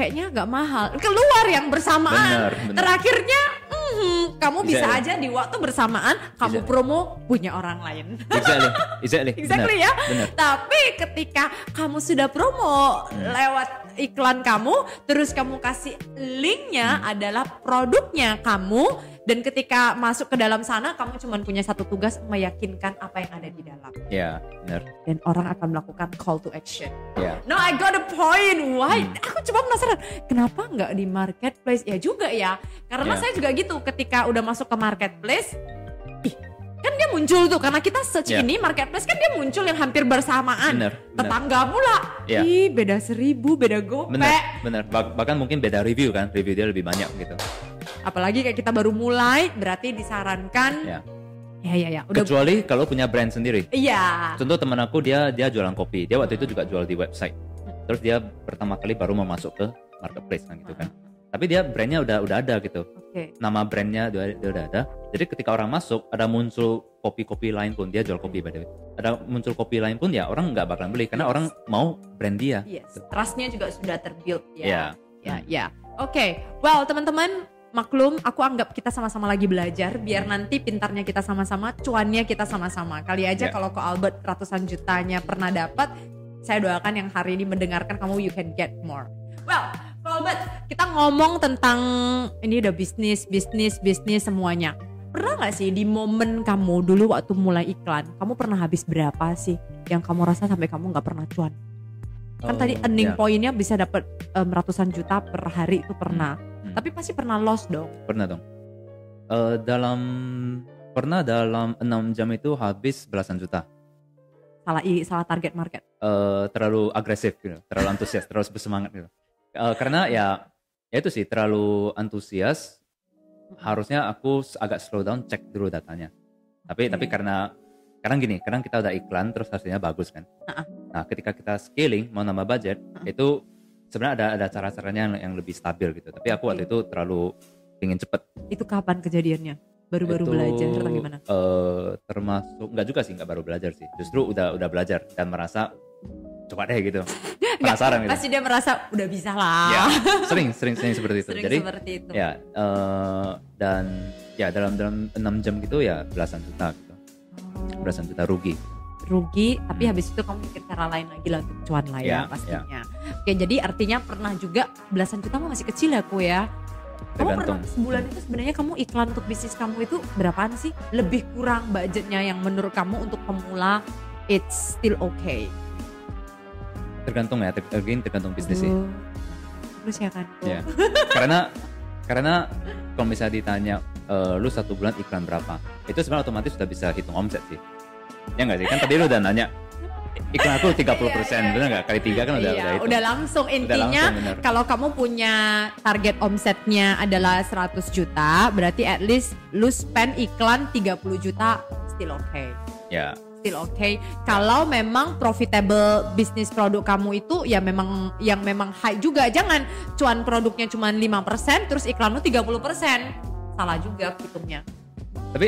kayaknya nggak mahal, keluar yang bersamaan. Benar, benar. Terakhirnya, mhm, kamu Bisa bisa ya? aja di waktu bersamaan kamu Bisa. promo punya orang lain. Exactly, exactly. Exactly benar, ya. Benar. Tapi ketika kamu sudah promo lewat iklan kamu, terus kamu kasih linknya adalah produknya kamu, Dan ketika masuk ke dalam sana, kamu cuma punya satu tugas meyakinkan apa yang ada di dalam. Ya, benar. Dan orang akan melakukan call to action. Ya. No, I got a point. Why? Hmm. Aku cuma penasaran, kenapa nggak di marketplace? Ya juga ya, karena Ya. saya juga gitu. Ketika udah masuk ke marketplace, ih, kan dia muncul tuh. Karena kita search Ya. ini marketplace kan dia muncul yang hampir bersamaan. Bener, bener. Tetangga pula. Ya. Ih, beda seribu, beda gopek. Benar, benar. Bah- Bahkan mungkin beda review kan, review dia lebih banyak gitu. Apalagi kayak kita baru mulai, berarti disarankan. Ya. Ya, ya, ya. Udah. Kecuali kalau punya brand sendiri. Iya. Contoh teman aku dia dia jualan kopi. Dia waktu itu juga jual di website. Terus dia pertama kali baru mau masuk ke marketplace kan gitu kan. Tapi dia brandnya udah udah ada gitu. Oke. Nama brandnya dia, dia udah ada. Jadi ketika orang masuk ada muncul kopi-kopi lain pun dia jual kopi by the way. Ada muncul kopi lain pun ya orang nggak bakalan beli karena Yes. orang mau brand dia. Yes. Trustnya juga sudah terbuild ya. Ya. Ya, ya. Oke. Well, teman-teman, maklum aku anggap kita sama-sama lagi belajar biar nanti pintarnya kita sama-sama, cuannya kita sama-sama. Kali aja Ya. kalau ke Albert ratusan jutanya pernah dapat, saya doakan yang hari ini mendengarkan kamu you can get more. Well, Albert, kita ngomong tentang ini udah bisnis, bisnis, bisnis semuanya. Pernah nggak sih di momen kamu dulu waktu mulai iklan, kamu pernah habis berapa sih yang kamu rasa sampai kamu nggak pernah cuan? Kan tadi Oh, earning ya, poinnya bisa dapat em, ratusan juta per hari itu pernah. Hmm. Tapi pasti pernah loss dong. pernah dong. Eh, dalam pernah dalam enam jam itu habis belasan juta. Salah i, salah target market. eh, terlalu agresif gitu, terlalu antusias, terlalu bersemangat gitu. Eh, karena ya, ya itu sih terlalu antusias. Harusnya aku agak slow down, cek dulu datanya. Tapi Oke. tapi karena kadang gini, kadang kita udah iklan terus hasilnya bagus kan. Ha-ha. Nah ketika kita scaling mau nambah budget Ha-ha. itu sebenarnya ada ada cara-caranya yang, yang lebih stabil gitu. Tapi aku waktu Oke. itu terlalu ingin cepet. Itu kapan kejadiannya? Baru-baru Itu, belajar atau gimana? eh, termasuk nggak juga sih nggak baru belajar sih. Justru udah udah belajar dan merasa coba deh gitu. Penasaran gitu. Pasti dia merasa udah bisa lah. Ya, sering sering sering seperti itu. Sering Jadi seperti itu. ya eh, dan ya dalam dalam enam jam gitu ya belasan juta gitu. Oh, Belasan juta rugi. rugi, tapi Hmm. habis itu kamu mikir cara lain lagi lah untuk cuan lah ya, Ya, pastinya. Oke, jadi artinya pernah juga belasan juta mah masih kecil ya ku ya. Kamu Tergantung. pernah sebulan itu sebenarnya kamu iklan untuk bisnis kamu itu berapaan sih? Lebih kurang budgetnya yang menurut kamu untuk pemula it's still okay. Tergantung ya, again tergantung bisnis sih. Terus ya kan. Ya. karena karena kalau misalnya ditanya eh, lu satu bulan iklan berapa, itu sebenarnya otomatis sudah bisa hitung omset sih. Ya nggak sih? Kan tadi lu udah nanya iklan aku 30% Iya, iya, bener nggak? Kali tiga kan udah iya, udah itu. udah langsung intinya langsung, kalau kamu punya target omsetnya adalah 100 juta, berarti at least lu spend iklan 30 juta still okay. Ya, Still okay. Kalau memang profitable bisnis produk kamu itu ya memang yang memang high juga. Jangan cuan produknya cuma 5% terus iklanmu 30%. Salah juga hitungnya. tapi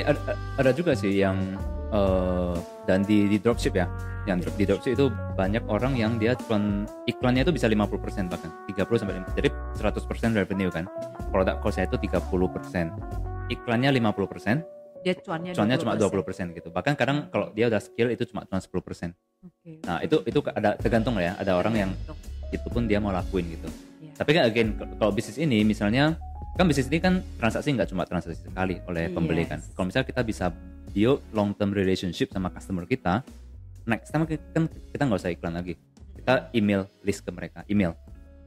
ada, juga sih yang eh, dan di, di dropship ya yang di dropship itu banyak orang yang dia cuma iklannya itu bisa 50% bahkan 30 sampai 50 jadi 100% revenue kan produk cost itu 30% iklannya 50% Dia cuannya cuannya cuma 20%. 20% gitu. Bahkan kadang kalau dia udah skill itu cuma cuma 10% Oke. nah itu itu ada tergantung lah ya. Ada orang yang itu pun dia mau lakuin gitu. Iya. tapi kan again kalau bisnis ini misalnya kan bisnis ini kan transaksi nggak cuma transaksi sekali oleh pembeli kan. Kalau misalnya kita bisa build long term relationship sama customer kita next time kan kita nggak usah iklan lagi. Kita email list ke mereka email.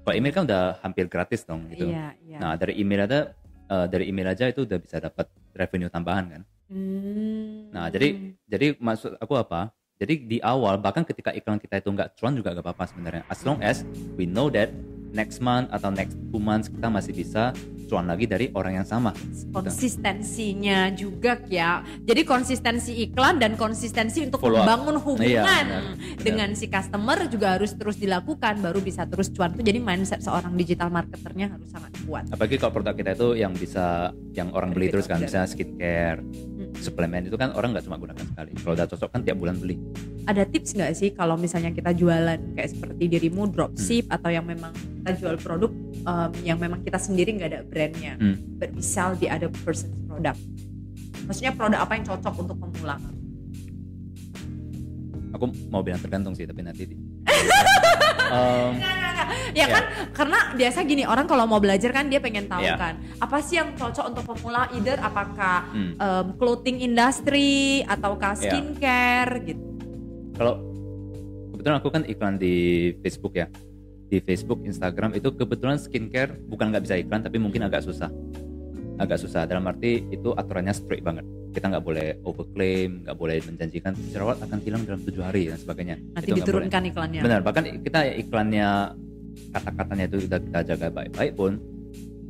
Kalau email kan udah hampir gratis dong gitu. Iya, iya. nah dari email ada eh, dari email aja itu udah bisa dapat revenue tambahan kan Hmm. Nah, jadi jadi maksud aku apa? Jadi di awal bahkan ketika iklan kita itu nggak cuan juga gak apa-apa sebenarnya. As long as we know that next month atau next two months kita masih bisa cuan lagi dari orang yang sama. konsistensinya juga ya. Jadi konsistensi iklan dan konsistensi untuk Follow up. membangun hubungan Iya, benar, benar. dengan si customer juga harus terus dilakukan baru bisa terus cuan tuh. Jadi mindset seorang digital marketernya harus sangat kuat. Apalagi kalau produk kita itu yang bisa yang orang beli terus kan, misalnya skincare, Mm. suplemen itu kan orang nggak cuma gunakan sekali. Kalau udah cocok kan tiap bulan beli. Ada tips nggak sih kalau misalnya kita jualan kayak seperti dirimu dropship Hmm. atau yang memang kita jual produk um, yang memang kita sendiri nggak ada brandnya, Hmm. but we sell the other person's product. Maksudnya produk apa yang cocok untuk pemula? Aku mau bilang tergantung sih, tapi nanti nggak. Ya Ya. kan karena biasa gini orang kalau mau belajar kan dia pengen tahu Ya. kan apa sih yang cocok untuk pemula either apakah Hmm. em, clothing industry ataukah Ya. skincare gitu. kalau kebetulan aku kan iklan di Facebook ya di Facebook Instagram itu kebetulan skincare bukan nggak bisa iklan tapi mungkin agak susah agak susah dalam arti itu aturannya strict banget kita nggak boleh overclaim nggak boleh menjanjikan jerawat akan hilang dalam tujuh hari dan sebagainya Nanti Itu boleh. diturunkan iklannya. benar bahkan kita iklannya kata-katanya itu sudah kita jaga baik-baik pun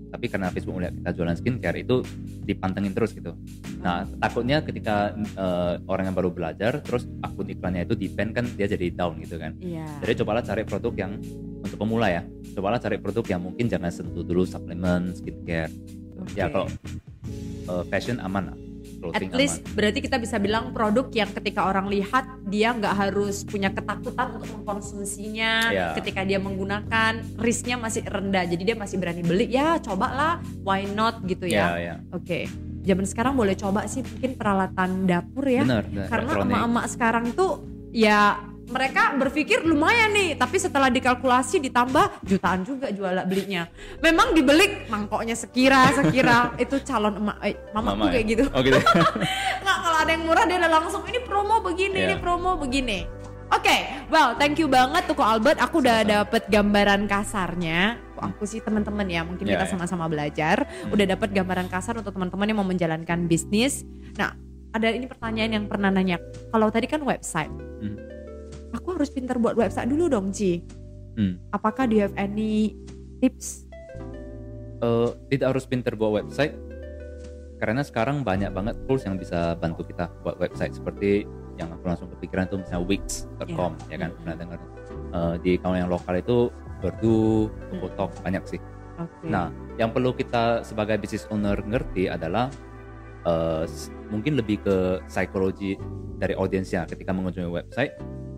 tapi karena Facebook melihat kita jualan skincare itu dipantengin terus gitu nah takutnya ketika eh, orang yang baru belajar terus akun iklannya itu ban kan dia jadi down gitu kan Iya. jadi cobalah cari produk yang untuk pemula ya. Cobalah cari produk yang mungkin jangan sentuh dulu suplemen skincare. Ya Oke. kalau eh, fashion aman lah At least aman. berarti kita bisa bilang produk yang ketika orang lihat dia nggak harus punya ketakutan untuk mengkonsumsinya. Ya. ketika dia menggunakan risknya masih rendah. Jadi dia masih berani beli ya cobalah why not gitu ya. Ya ya. Oke. Zaman sekarang boleh coba sih mungkin peralatan dapur ya. Benar benar. karena emak-emak sekarang tuh ya mereka berpikir lumayan nih tapi setelah dikalkulasi ditambah jutaan juga jual belinya. Memang dibeli mangkoknya sekira sekira. Itu calon emak eh, mamaku Mama ya? kayak gitu. Oh gitu. Nggak kalau ada yang murah dia udah langsung ini promo begini Iya. ini promo begini. Oke well thank you banget tuh Ko Albert. Aku udah dapet gambaran kasarnya. Aku sih teman-teman ya mungkin Iya, kita iya. sama-sama belajar. Udah dapet gambaran kasar untuk teman-teman yang mau menjalankan bisnis. Nah ada ini pertanyaan yang pernah nanya. Kalau tadi kan website. Hmm. Aku harus pintar buat website dulu dong Ci Hmm. apakah do you have any tips? Eh, tidak harus pinter buat website. Karena sekarang banyak banget tools yang bisa bantu kita buat website. Seperti yang aku langsung kepikiran tuh misalnya wix.com ya. kan? Mhm. pernah dengar? Eh, di kawan yang lokal itu Berdu, Tokotok banyak sih. oke. Nah, yang perlu kita sebagai business owner ngerti adalah s- mungkin lebih ke psikologi dari audiensnya ketika mengunjungi website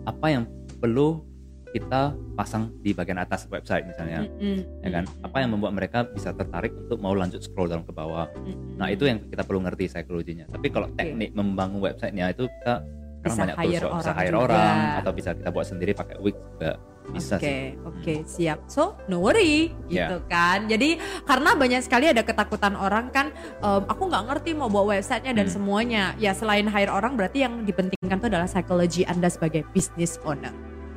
apa yang perlu kita pasang di bagian atas website misalnya Mm-mm. ya kan apa yang membuat mereka bisa tertarik untuk mau lanjut scroll down ke bawah Mm-mm. nah itu yang kita perlu ngerti psikologinya tapi kalau Oke. teknik membangun websitenya itu kita Bisa banyak tools hire bisa orang hire juga. orang atau bisa kita buat sendiri pakai Wix juga bisa Oke, sih oke, siap. So, no worry, Ya. gitu kan. Jadi karena banyak sekali ada ketakutan orang kan, em, aku nggak ngerti mau buat websitenya dan Hmm. semuanya. Ya selain hire orang, berarti yang dipentingkan itu adalah psikologi anda sebagai business owner.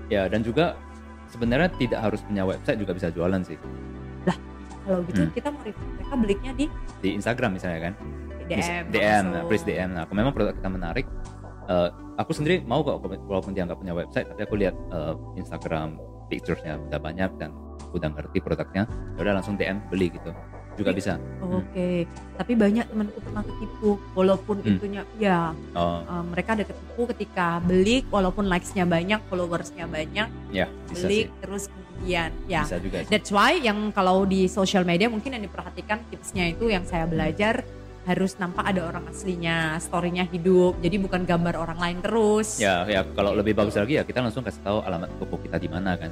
ya dan juga sebenarnya tidak harus punya website juga bisa jualan sih Kalau gitu Hmm. kita mau review mereka belinya di di Instagram misalnya kan DM, DM, nah, please DM. Nah, kalau memang produk kita menarik, eh, aku sendiri mau kok walaupun dia nggak punya website, tapi aku lihat eh, Instagram picturesnya udah banyak dan udah ngerti produknya, ya udah langsung DM beli gitu, juga Tapi- bisa. Oke, tapi banyak temanku pernah ketipu, walaupun Hmm. itunya, ya Oh, em, mereka ada ketipu ketika beli, walaupun likes-nya banyak, followersnya banyak, ya bisa beli sih, terus kemudian, ya bisa juga. Sih. That's why yang kalau di social media mungkin yang diperhatikan tipsnya itu yang saya belajar harus nampak ada orang aslinya, storynya hidup, jadi bukan gambar orang lain terus. Ya, ya kalau lebih bagus lagi ya kita langsung kasih tahu alamat toko kita di mana kan.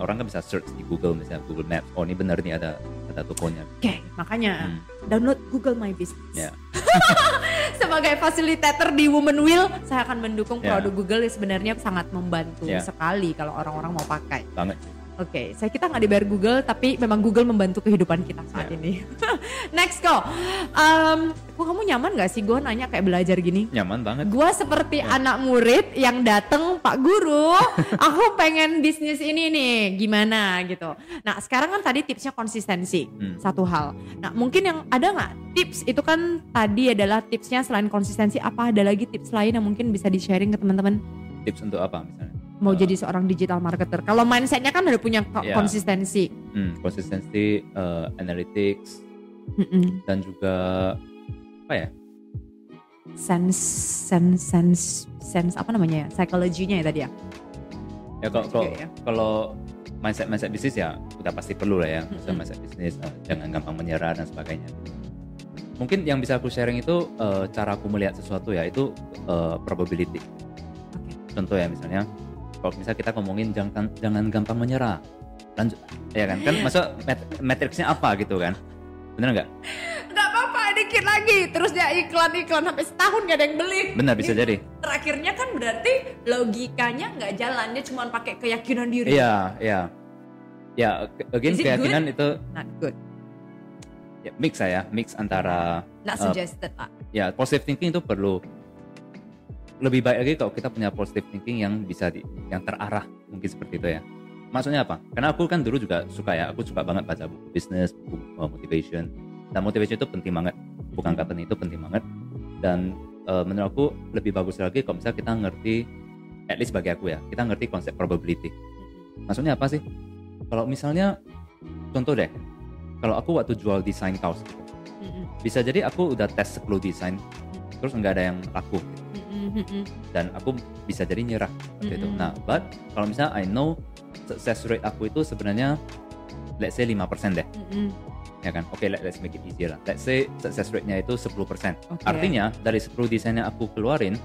Orang kan bisa search di Google misalnya Google Maps. Oh ini bener nih ada ada tokonya. Oke, makanya Hmm. download Google My Business. Ya. Sebagai fasilitator di Women Wheel, saya akan mendukung Ya. produk Google yang sebenarnya sangat membantu Ya. sekali kalau orang-orang mau pakai. Banget. Oke, saya kita nggak dibayar Google, tapi memang Google membantu kehidupan kita saat Ya. ini. Next go, um, kok kamu nyaman nggak sih gue nanya kayak belajar gini? Nyaman banget. Gua seperti Ya. anak murid yang dateng Pak Guru, aku pengen bisnis ini nih, gimana gitu. Nah sekarang kan tadi tipsnya konsistensi, Hmm. satu hal. Nah mungkin yang ada nggak tips itu kan tadi adalah tipsnya selain konsistensi, apa ada lagi tips lain yang mungkin bisa di sharing ke teman-teman? Tips untuk apa misalnya? Mau jadi seorang digital marketer. Kalau mindsetnya kan udah punya Ya. konsistensi. hmm, konsistensi, eh, analytics, Mm-mm. dan juga apa ya? Sense, sense, sense, sense apa namanya ya? Psikologinya ya tadi ya. Ya kalau kalau, ya. kalau mindset mindset bisnis ya udah pasti perlu lah ya. Maksudnya Mm-mm. mindset bisnis eh, jangan gampang menyerah dan sebagainya. Mungkin yang bisa aku sharing itu eh, cara aku melihat sesuatu ya itu eh, probability. Oke. Contoh ya misalnya kalau misalnya kita ngomongin jangan jangan gampang menyerah. Lanjut ya kan kan masa mat- matriksnya apa gitu kan? Bener nggak? Gak apa-apa, dikit lagi. Terus dia iklan-iklan sampai setahun gak ada yang beli. Benar bisa jadi. terakhirnya kan berarti logikanya nggak jalan dia cuma pakai keyakinan diri Iya, iya. Ya, again Is it keyakinan itu not good ya, mix saya, mix antara not Uh, suggested lah ya positive thinking itu perlu lebih baik lagi kalau kita punya positive thinking yang bisa di, yang terarah mungkin seperti itu ya. Maksudnya apa? Karena aku kan dulu juga suka ya, aku suka banget baca buku bisnis, buku uh, motivation. Dan motivation itu penting banget, bukan company itu penting banget. Dan uh, menurut aku lebih bagus lagi kalau misalnya kita ngerti, at least bagi aku ya, kita ngerti konsep probability. Maksudnya apa sih? Kalau misalnya, contoh deh, kalau aku waktu jual desain kaos, gitu, Mm-mm. bisa jadi aku udah tes 10 desain, terus nggak ada yang laku, gitu. Mm-mm, dan aku bisa jadi nyerah waktu itu. Mm-mm. Nah, but kalau misalnya I know success rate aku itu sebenarnya let's say 5% deh, mm-mm. ya kan? Oke, let, let's make it easier lah. Let's say success rate-nya itu 10%. Oke. Artinya dari 10 desain yang aku keluarin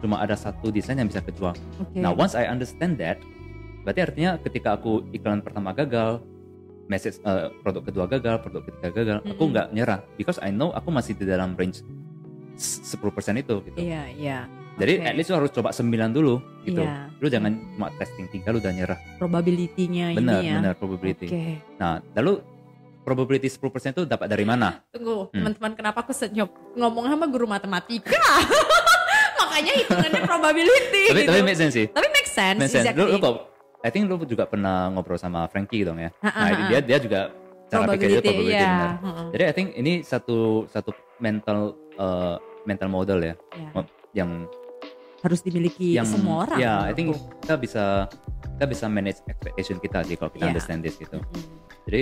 cuma ada satu desain yang bisa kejual. Oke. Nah, once I understand that, berarti artinya ketika aku iklan pertama gagal, message eh, produk kedua gagal, produk ketiga gagal, aku Mm-mm. nggak nyerah because I know aku masih di dalam range 10% itu gitu. Iya, iya. Jadi Oke. at least lu harus coba 9 dulu gitu. Iya. Lu jangan cuma testing 3 lu udah nyerah. probability-nya Benar, ini ya. benar probability. Oke. Nah, lalu probability 10% itu dapat dari mana? Tunggu, Hmm. teman-teman kenapa aku senyum ngomong sama guru matematika? Makanya hitungannya probability tapi gitu. tapi make sense sih. Tapi make sense, Make sense. exactly. Lu, lu kok I think lu juga pernah ngobrol sama Frankie dong ya. Ha, ha, Nah, ha. dia dia juga cara pikirnya probability, probability iya. benar. Heeh. Jadi I think ini satu satu mental uh, mental model ya Iya. yang Harus dimiliki yang semua orang. Ya, I think kita bisa kita bisa manage expectation kita sih kalau kita Iya. understand this gitu. Mm. Jadi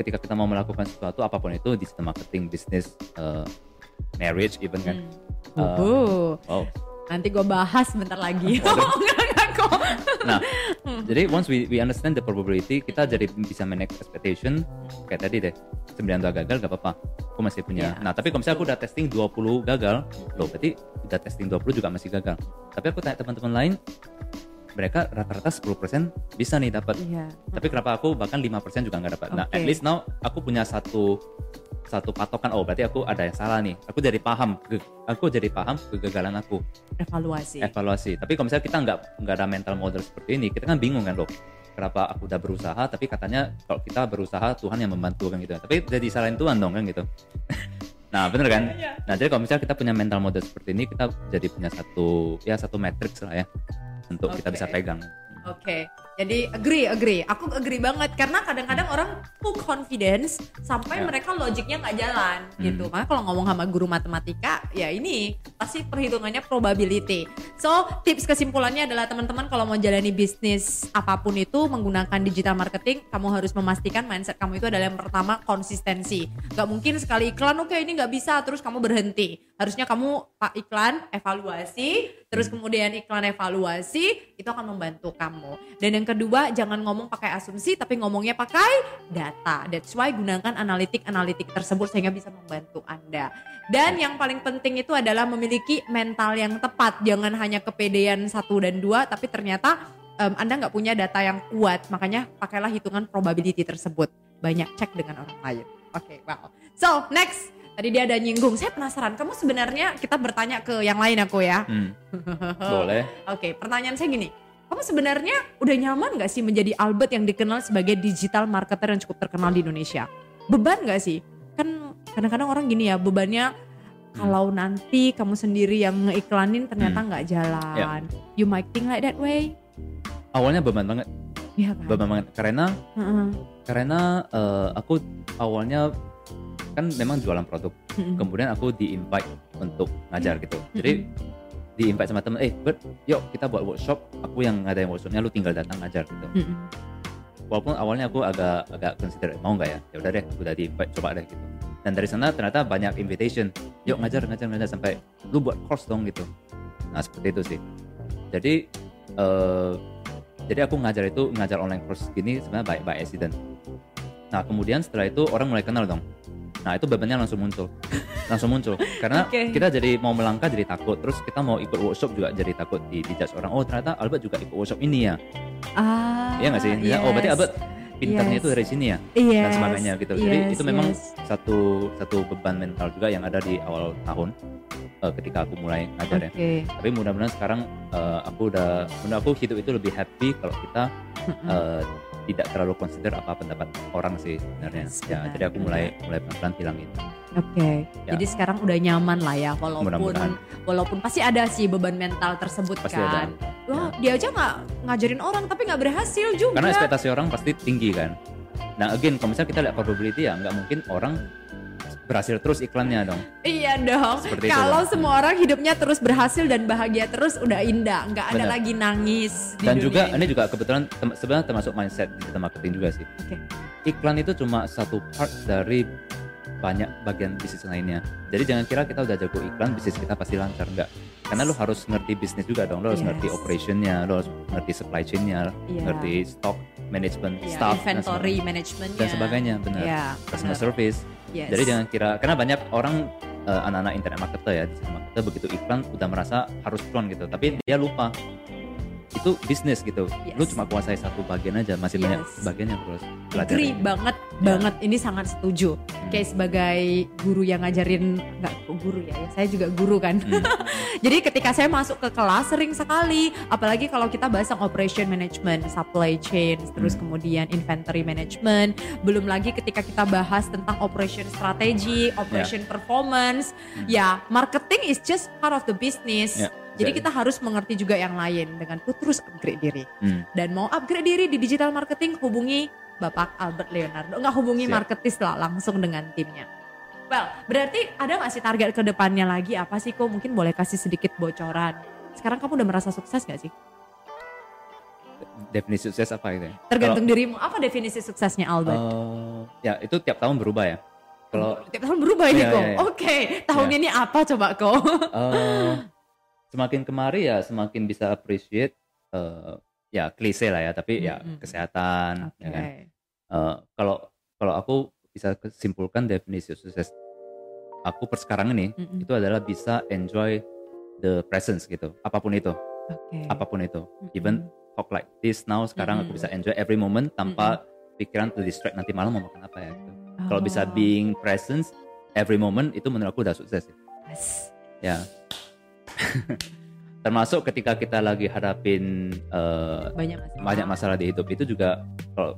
ketika kita mau melakukan sesuatu apa pun itu di sistem marketing, bisnis, uh, marriage even kan. Hmm. Uh. Wow. Nanti gue bahas bentar lagi. Oh, enggak, enggak kok. Nah, jadi once we we understand the probability, kita jadi bisa manage expectation kayak tadi deh. 9 dua gagal gak apa-apa. Aku masih punya. Iya. Nah, tapi kalau misalnya aku udah testing 20 gagal, loh berarti udah testing 20 juga masih gagal. Tapi aku tanya teman-teman lain, mereka rata-rata 10% bisa nih dapat. Iya. Tapi kenapa aku bahkan 5% juga nggak dapat. Nah, Oke. at least now aku punya satu satu patokan oh berarti aku ada yang salah nih. Aku jadi paham, aku jadi paham kegagalan aku, Evaluasi. evaluasi. Tapi kalau misalnya kita nggak nggak ada mental model seperti ini, kita kan bingung kan loh. Kenapa aku udah berusaha, tapi katanya kalau kita berusaha Tuhan yang membantu kan gitu. Tapi jadi salahin Tuhan dong kan gitu. nah bener kan? Iya. Nah jadi kalau misalnya kita punya mental model seperti ini, kita jadi punya satu ya satu matrix lah ya untuk kita Oke. bisa pegang. Oke, jadi agree, agree. Aku agree banget karena kadang-kadang orang full confidence sampai Ya. mereka logiknya nggak jalan gitu. Makanya kalau ngomong sama guru matematika, ya ini pasti perhitungannya probability. So tips kesimpulannya adalah teman-teman kalau mau jalani bisnis apa pun itu menggunakan digital marketing, kamu harus memastikan mindset kamu itu adalah yang pertama konsistensi. Gak mungkin sekali iklan, oke ini nggak bisa, terus kamu berhenti. Harusnya kamu pak iklan evaluasi, terus kemudian iklan evaluasi itu akan membantu kamu. Dan yang kedua jangan ngomong pakai asumsi tapi ngomongnya pakai data. That's why gunakan analitik-analitik tersebut sehingga bisa membantu Anda. Dan yang paling penting itu adalah memiliki mental yang tepat. Jangan hanya kepedean satu dan dua tapi ternyata em, Anda nggak punya data yang kuat. Makanya pakailah hitungan probability tersebut. Banyak cek dengan orang lain. Oke, wow. So, next. Tadi dia ada nyinggung. Saya penasaran, kamu sebenarnya kita bertanya ke yang lain aku ya. Hmm, boleh. Oke, pertanyaan saya gini. Kamu sebenarnya udah nyaman gak sih menjadi Albert yang dikenal sebagai digital marketer yang cukup terkenal di Indonesia? Beban gak sih? Kan kadang-kadang orang gini ya, bebannya kalau nanti kamu sendiri yang ngeiklanin ternyata Hmm. nggak jalan. You might think like that way. Awalnya beban banget, Iya kan? beban banget karena Heeh. karena eh, aku awalnya kan memang jualan produk, Heeh. kemudian aku di invite untuk ngajar gitu. Jadi di invite sama temen, eh Bert, yuk kita buat workshop. Aku yang ngadain workshopnya, lu tinggal datang ngajar gitu. Heeh. Walaupun awalnya aku agak agak consider mau nggak ya, ya udah deh, udah di invite coba deh gitu. Dan dari sana ternyata banyak invitation, yuk ngajar ngajar ngajar sampai lu buat course dong gitu. Nah seperti itu sih. Jadi eh jadi aku ngajar itu ngajar online course gini sebenarnya by, by accident. Nah kemudian setelah itu orang mulai kenal dong. Nah itu bebannya langsung muncul, langsung muncul karena Oke. kita jadi mau melangkah jadi takut. Terus kita mau ikut workshop juga jadi takut di dijudge orang. Oh ternyata Albert juga ikut workshop ini ya. Ah, Iya nggak sih? Dia, Oh berarti yes. Albert pinternya Yes. itu dari sini ya Yes, dan sebagainya gitu. Jadi yes, itu memang yes. satu satu beban mental juga yang ada di awal tahun eh, ketika aku mulai ngajar ya. Oke. Tapi mudah-mudahan sekarang eh, aku udah, menurut aku hidup itu lebih happy kalau kita Mm-mm. Tidak terlalu consider apa pendapat orang sih sebenarnya. Yes, ya, jadi aku mulai mulai pelan-pelan hilang itu. Oke. Ya. Jadi sekarang udah nyaman lah ya walaupun Mudah-mudahan. walaupun pasti ada sih beban mental tersebut Pasti kan. ada. Wah, dia aja nggak ngajarin orang tapi nggak berhasil juga. Karena ekspektasi orang pasti tinggi kan. Nah, again, kalau misalnya kita lihat probability ya, nggak mungkin orang berhasil terus iklannya dong. Iya dong. Seperti itu Kalau dong. semua orang hidupnya terus berhasil dan bahagia terus udah indah, nggak ada lagi nangis di Dan dunia juga ini. ini juga kebetulan tem- sebenarnya termasuk mindset digital marketing juga sih. Oke. Iklan itu cuma satu part dari banyak bagian bisnis lainnya. Jadi jangan kira kita udah jago iklan, bisnis kita pasti lancar enggak. Karena lo harus ngerti bisnis juga dong. Lo harus Yes. ngerti operationnya, lo harus ngerti supply chain-nya, Iya. ngerti stock management, Iya, staff dan inventory sebagainya. managementnya dan sebagainya, benar. Iya, Customer service. Yes. Jadi jangan kira karena banyak orang eh, anak-anak internet marketer ya, digital marketer begitu iklan udah merasa harus cuan gitu, tapi dia lupa itu bisnis gitu. Yes. Lu cuma kuasai satu bagian aja, masih banyak Yes. bagian yang harus pelajari. Agree banget Ya. banget ini sangat setuju. Kayak sebagai guru yang ngajarin nggak guru ya, ya saya juga guru kan. Hmm. Jadi ketika saya masuk ke kelas sering sekali, apalagi kalau kita bahas yang operation management, supply chain, terus Hmm. kemudian inventory management, belum lagi ketika kita bahas tentang operation strategi, operation performance, Hmm. ya marketing is just part of the business. Ya, Jadi kita harus mengerti juga yang lain dengan terus upgrade diri. Hmm. Dan mau upgrade diri di digital marketing hubungi Bapak Albert Leonardo. Nggak hubungi Siap. marketis lah langsung dengan timnya. Well, berarti ada nggak sih target ke depannya lagi apa sih kok? Mungkin boleh kasih sedikit bocoran. Sekarang kamu udah merasa sukses gak sih? Definisi sukses apa gitu ya? Tergantung dirimu. Apa definisi suksesnya Kalau, Albert? eh, ya itu tiap tahun berubah ya. Kalau Tiap tahun berubah ini Iya, kok. iya, iya. Oke, tahun Iya. ini apa coba kok? eh, semakin kemari ya semakin bisa appreciate eh, ya klise lah ya, tapi ya Mm-mm. kesehatan Oke. ya kan. Eh, kalau kalau aku bisa simpulkan definisi sukses aku per sekarang ini Mm-mm. itu adalah bisa enjoy the presence gitu apa pun itu Oke. apa pun itu Mm-mm. even talk like this now sekarang aku Mm-mm. bisa enjoy every moment tanpa pikiran to distract nanti malam mau makan apa ya gitu. kalau bisa Oh. being presence every moment itu menurut aku udah sukses ya. Yes. ya termasuk ketika kita lagi hadapin eh, banyak masalah. banyak masalah di hidup itu juga kalau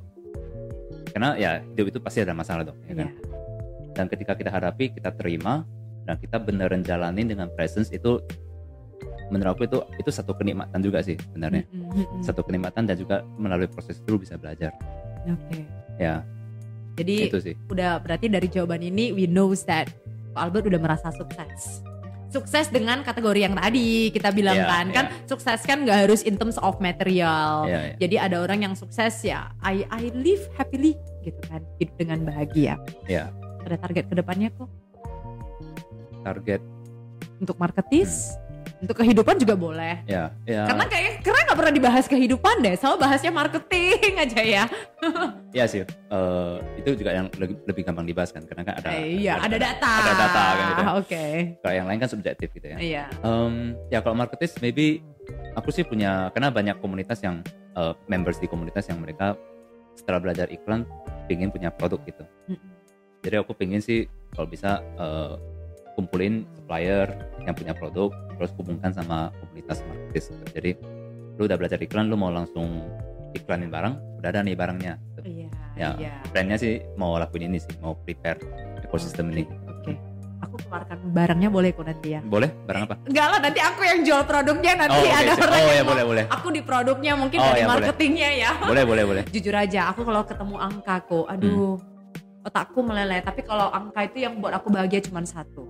karena ya hidup itu pasti ada masalah dong ya kan Iya. dan ketika kita hadapi kita terima dan kita beneran jalanin dengan presence itu menurut aku itu itu satu kenikmatan juga sih sebenarnya Mm-mm, mm-mm. satu kenikmatan dan juga melalui proses itu bisa belajar Oke. ya Jadi itu sih udah berarti dari jawaban ini we knows that Pak Albert udah merasa sukses. Sukses dengan kategori yang tadi kita bilang Iya, kan, kan sukses kan nggak harus in terms of material. Iya, iya. Jadi ada orang yang sukses ya, I I live happily gitu kan, hidup dengan bahagia. ya Ada target ke depannya kok? Target? Untuk marketis, untuk kehidupan juga boleh. ya ya Karena kayaknya karena nggak pernah dibahas kehidupan deh, selalu bahasnya marketing aja ya. ya sih eh, itu juga yang lebih, lebih gampang dibahas kan karena kan ada Eh, iya, ada data. ada data kan gitu Oke. kalau yang lain kan subjektif gitu ya Iya. Em, ya kalau marketis maybe aku sih punya karena banyak komunitas yang eh, members di komunitas yang mereka setelah belajar iklan pengen punya produk gitu Mm-mm. jadi aku pengen sih kalau bisa eh, kumpulin supplier yang punya produk terus hubungkan sama komunitas marketis gitu. jadi lu udah belajar iklan lu mau langsung iklanin barang udah ada nih barangnya gitu. Iya. ya Iya. brandnya sih mau lakuin ini sih mau prepare ekosistem ini Oke. Aku keluarkan barangnya boleh kok nanti ya. boleh barang apa Enggak lah nanti aku yang jual produknya nanti oh oke, ada siap. orang oh yang ya boleh boleh Aku di produknya mungkin Oh, dari ya, boleh. marketingnya ya. boleh boleh boleh Jujur aja aku kalau ketemu angka kok, aduh Hmm. Otakku meleleh. Tapi kalau angka itu yang buat aku bahagia cuma satu.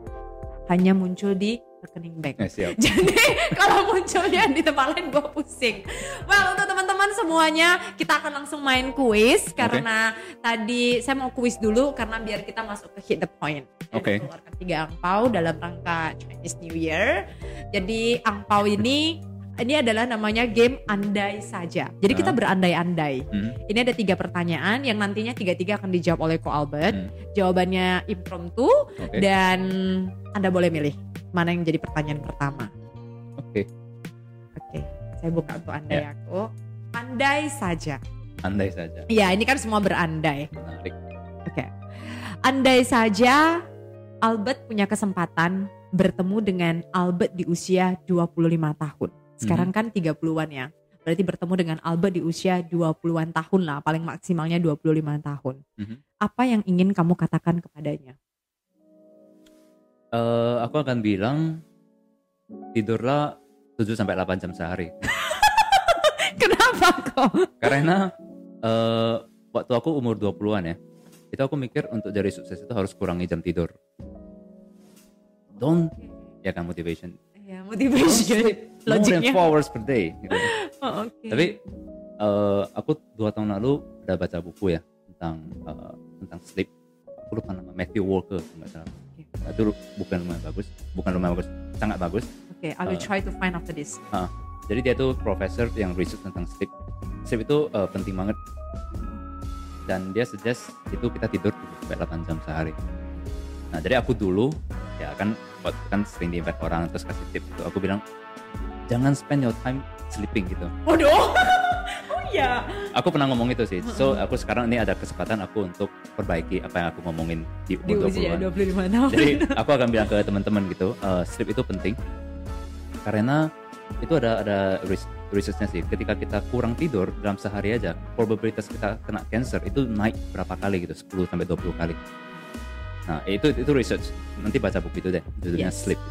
Hanya muncul di rekening bank. Eh, siap Jadi kalau munculnya di tempat lain gue pusing. Well untuk teman-teman semuanya kita akan langsung main kuis karena tadi saya mau kuis dulu karena biar kita masuk ke hit the point. Oke. Keluarkan tiga angpau dalam rangka Chinese New Year. Jadi angpau ini ini adalah namanya game andai saja. Jadi kita Ah. berandai-andai. Hmm. Ini ada tiga pertanyaan yang nantinya tiga-tiga akan dijawab oleh Ko Albert. Hmm. Jawabannya impromptu Oke. dan Anda boleh milih mana yang jadi pertanyaan pertama. Oke. Oke, saya buka untuk Anda Ya. ya, Ko. Andai saja andai saja. Ya ini kan semua berandai. Menarik. Oke. Andai saja Albert punya kesempatan bertemu dengan Albert di usia 25 tahun. Sekarang kan 30-an ya. Berarti bertemu dengan Albert di usia 20-an tahun lah, paling maksimalnya 25 tahun. Mhm. Apa yang ingin kamu katakan kepadanya? Eh, aku akan bilang tidurlah 7 sampai 8 jam sehari. Kenapa kok? Karena eh, waktu aku umur 20-an ya, itu aku mikir untuk jadi sukses itu harus kurangi jam tidur. Don't ya kan motivation. Ya, Don't motivation. Sleep more than Logiknya. 4 hours per day. gitu. Oh, Oke. Tapi eh, aku dua tahun lalu udah baca buku ya tentang eh, tentang sleep. Aku lupa nama Matthew Walker nggak salah. Oke. Itu bukan lumayan bagus, bukan lumayan bagus, sangat bagus. Oke, I will Uh, try to find after this. Jadi dia tuh profesor yang research tentang sleep. Sleep itu eh, penting banget. Dan dia suggest itu kita tidur 7 sampai 8 jam sehari. Nah, jadi aku dulu ya kan buat kan sering di orang terus kasih tips itu. Aku bilang jangan spend your time sleeping gitu. Waduh. oh iya. Aku pernah ngomong itu sih. So, aku sekarang ini ada kesempatan aku untuk perbaiki apa yang aku ngomongin di Di umur usia 20-an. 25 tahun. Jadi aku akan bilang ke teman-teman gitu, eh, sleep itu penting karena itu ada ada res- researchnya sih. Ketika kita kurang tidur dalam sehari aja, probabilitas kita kena cancer itu naik berapa kali gitu, 10 sampai 20 kali. Nah itu itu research. Nanti baca buku itu deh, judulnya Yes. Sleep.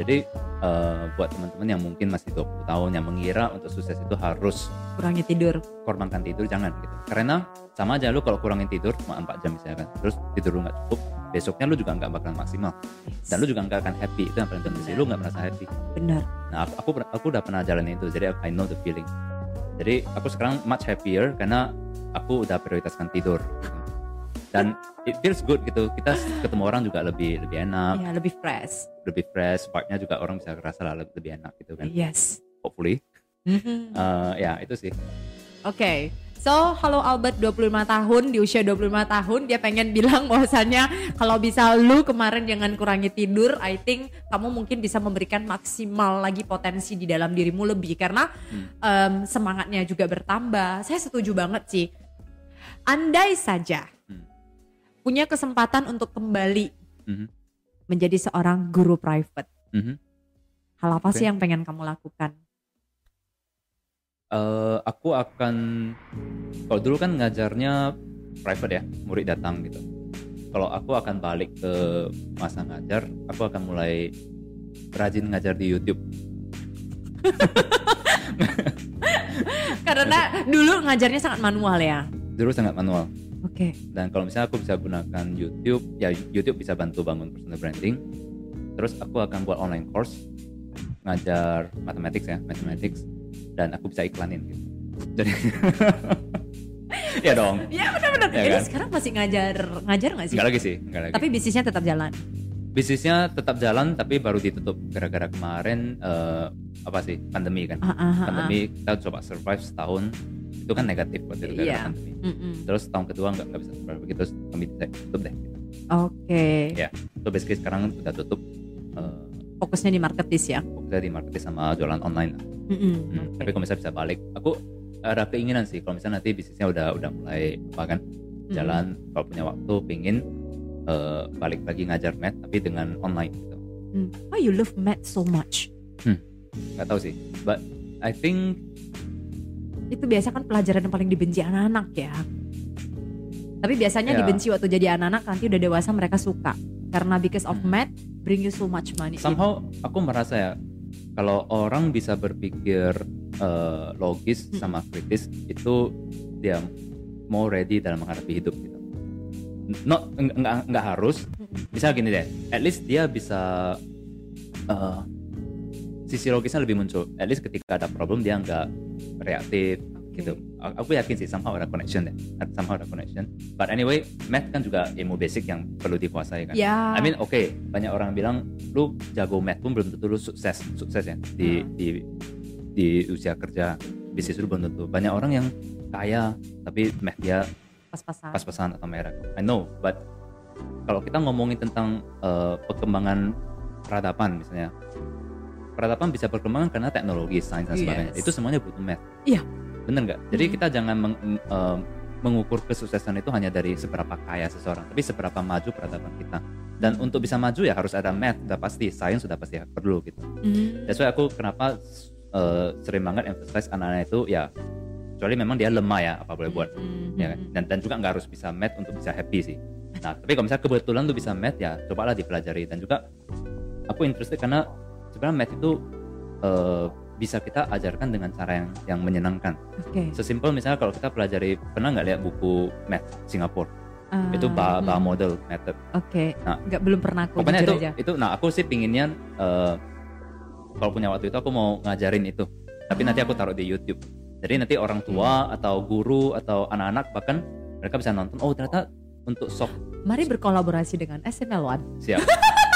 Jadi eh, buat teman-teman yang mungkin masih 20 tahun yang mengira untuk sukses itu harus Kurangi tidur. korbankan tidur jangan gitu. Karena sama aja lu kalau kurangin tidur cuma 4 jam misalnya kan. Terus tidur lu nggak cukup besoknya lu juga nggak bakalan maksimal. Dan lu juga nggak akan happy itu yang paling penting sih. Lu nggak merasa happy. Benar. nah aku aku, aku udah pernah jalanin itu jadi I know the feeling. Jadi aku sekarang much happier karena aku udah prioritaskan tidur dan it feels good gitu kita ketemu orang juga lebih lebih enak Ya, lebih fresh. lebih fresh sparknya juga orang bisa kerasa lah lebih, lebih enak gitu kan Yes. hopefully Mhm. Eh, ya itu sih Oke. So, halo Albert 25 tahun, di usia 25 tahun dia pengen bilang bahwasannya kalau bisa lu kemarin jangan kurangi tidur, I think kamu mungkin bisa memberikan maksimal lagi potensi di dalam dirimu lebih karena em, semangatnya juga bertambah. Saya setuju banget sih. Andai saja Hmm. Punya kesempatan untuk kembali Mhm. menjadi seorang guru private. Mhm. Hal apa Oke. sih yang pengen kamu lakukan? eh aku akan kalau dulu kan ngajarnya private ya murid datang gitu kalau aku akan balik ke masa ngajar aku akan mulai rajin ngajar di YouTube Karena dulu ngajarnya sangat manual ya. dulu sangat manual Oke. dan kalau misalnya aku bisa gunakan YouTube ya YouTube bisa bantu bangun personal branding terus aku akan buat online course ngajar mathematics ya mathematics dan aku bisa iklanin gitu jadi ya dong Ya benar-benar. Ya Jadi kan? sekarang masih ngajar ngajar nggak sih? nggak lagi sih nggak lagi Tapi bisnisnya tetap jalan. bisnisnya tetap jalan tapi baru ditutup gara-gara kemarin eh, apa sih pandemi kan ah, ah, ah. pandemi kita coba survive setahun itu kan negatif waktu itu Iya. pandemi Mm-mm. terus tahun kedua nggak nggak bisa survive begitu kami tutup deh Oke. Ya. so basically sekarang udah tutup eh, Fokusnya di marketis ya. fokusnya di marketing sama jualan online lah. Mm-mm. Hmm, Oke. tapi kalau misalnya bisa balik aku ada keinginan sih kalau misalnya nanti bisnisnya udah udah mulai apa kan jalan kalau punya waktu pingin eh, balik lagi ngajar math tapi dengan online gitu Mm. Why you love math so much? nggak tahu sih but I think Itu biasa kan pelajaran yang paling dibenci anak-anak ya. Tapi biasanya Ya. dibenci waktu jadi anak-anak nanti udah dewasa mereka suka. Karena because of Hmm. math bring you so much money. somehow aku merasa ya kalau orang bisa berpikir eh, logis Hmm. sama kritis itu dia mau ready dalam menghadapi hidup gitu. Not eng- enggak enggak harus. Bisa gini deh. At least dia bisa eh, sisi logisnya lebih muncul. At least ketika ada problem dia enggak reaktif Oke. gitu. Aku yakin sih somehow ada connection deh. Somehow ada connection. But anyway, math kan juga ilmu basic yang perlu dikuasai kan. Ya. I mean oke banyak orang bilang lu jago math pun belum tentu lu sukses sukses ya di Hmm. di di usia kerja bisnis lu belum tentu banyak orang yang kaya tapi math dia pas-pasan. pas-pasan atau merah I know but kalau kita ngomongin tentang eh, perkembangan peradaban misalnya peradaban bisa berkembang karena teknologi sains dan sebagainya Yes. itu semuanya butuh math Iya. bener nggak jadi Hmm. kita jangan meng- eh, mengukur kesuksesan itu hanya dari seberapa kaya seseorang tapi seberapa maju peradaban kita dan untuk bisa maju ya harus ada math sudah pasti science sudah pasti perlu gitu Hmm. that's why aku kenapa eh, sering banget emphasize anak-anak itu ya kecuali memang dia lemah ya apa boleh buat Hmm. ya kan? dan dan juga nggak harus bisa math untuk bisa happy sih nah tapi kalau misalnya kebetulan lu bisa math ya cobalah dipelajari dan juga aku interested karena sebenarnya math itu eh, bisa kita ajarkan dengan cara yang yang menyenangkan Oke. sesimpel misalnya kalau kita pelajari pernah nggak lihat buku math Singapura Ah, itu ba, ba hmm. model method Oke. Nah, Nggak belum pernah aku pokoknya itu aja. itu nah aku sih pinginnya eh, kalau punya waktu itu aku mau ngajarin itu tapi nanti aku Ah. taruh di YouTube jadi nanti orang tua atau guru atau anak-anak bahkan mereka bisa nonton oh ternyata untuk soft Mari berkolaborasi dengan SML One. siap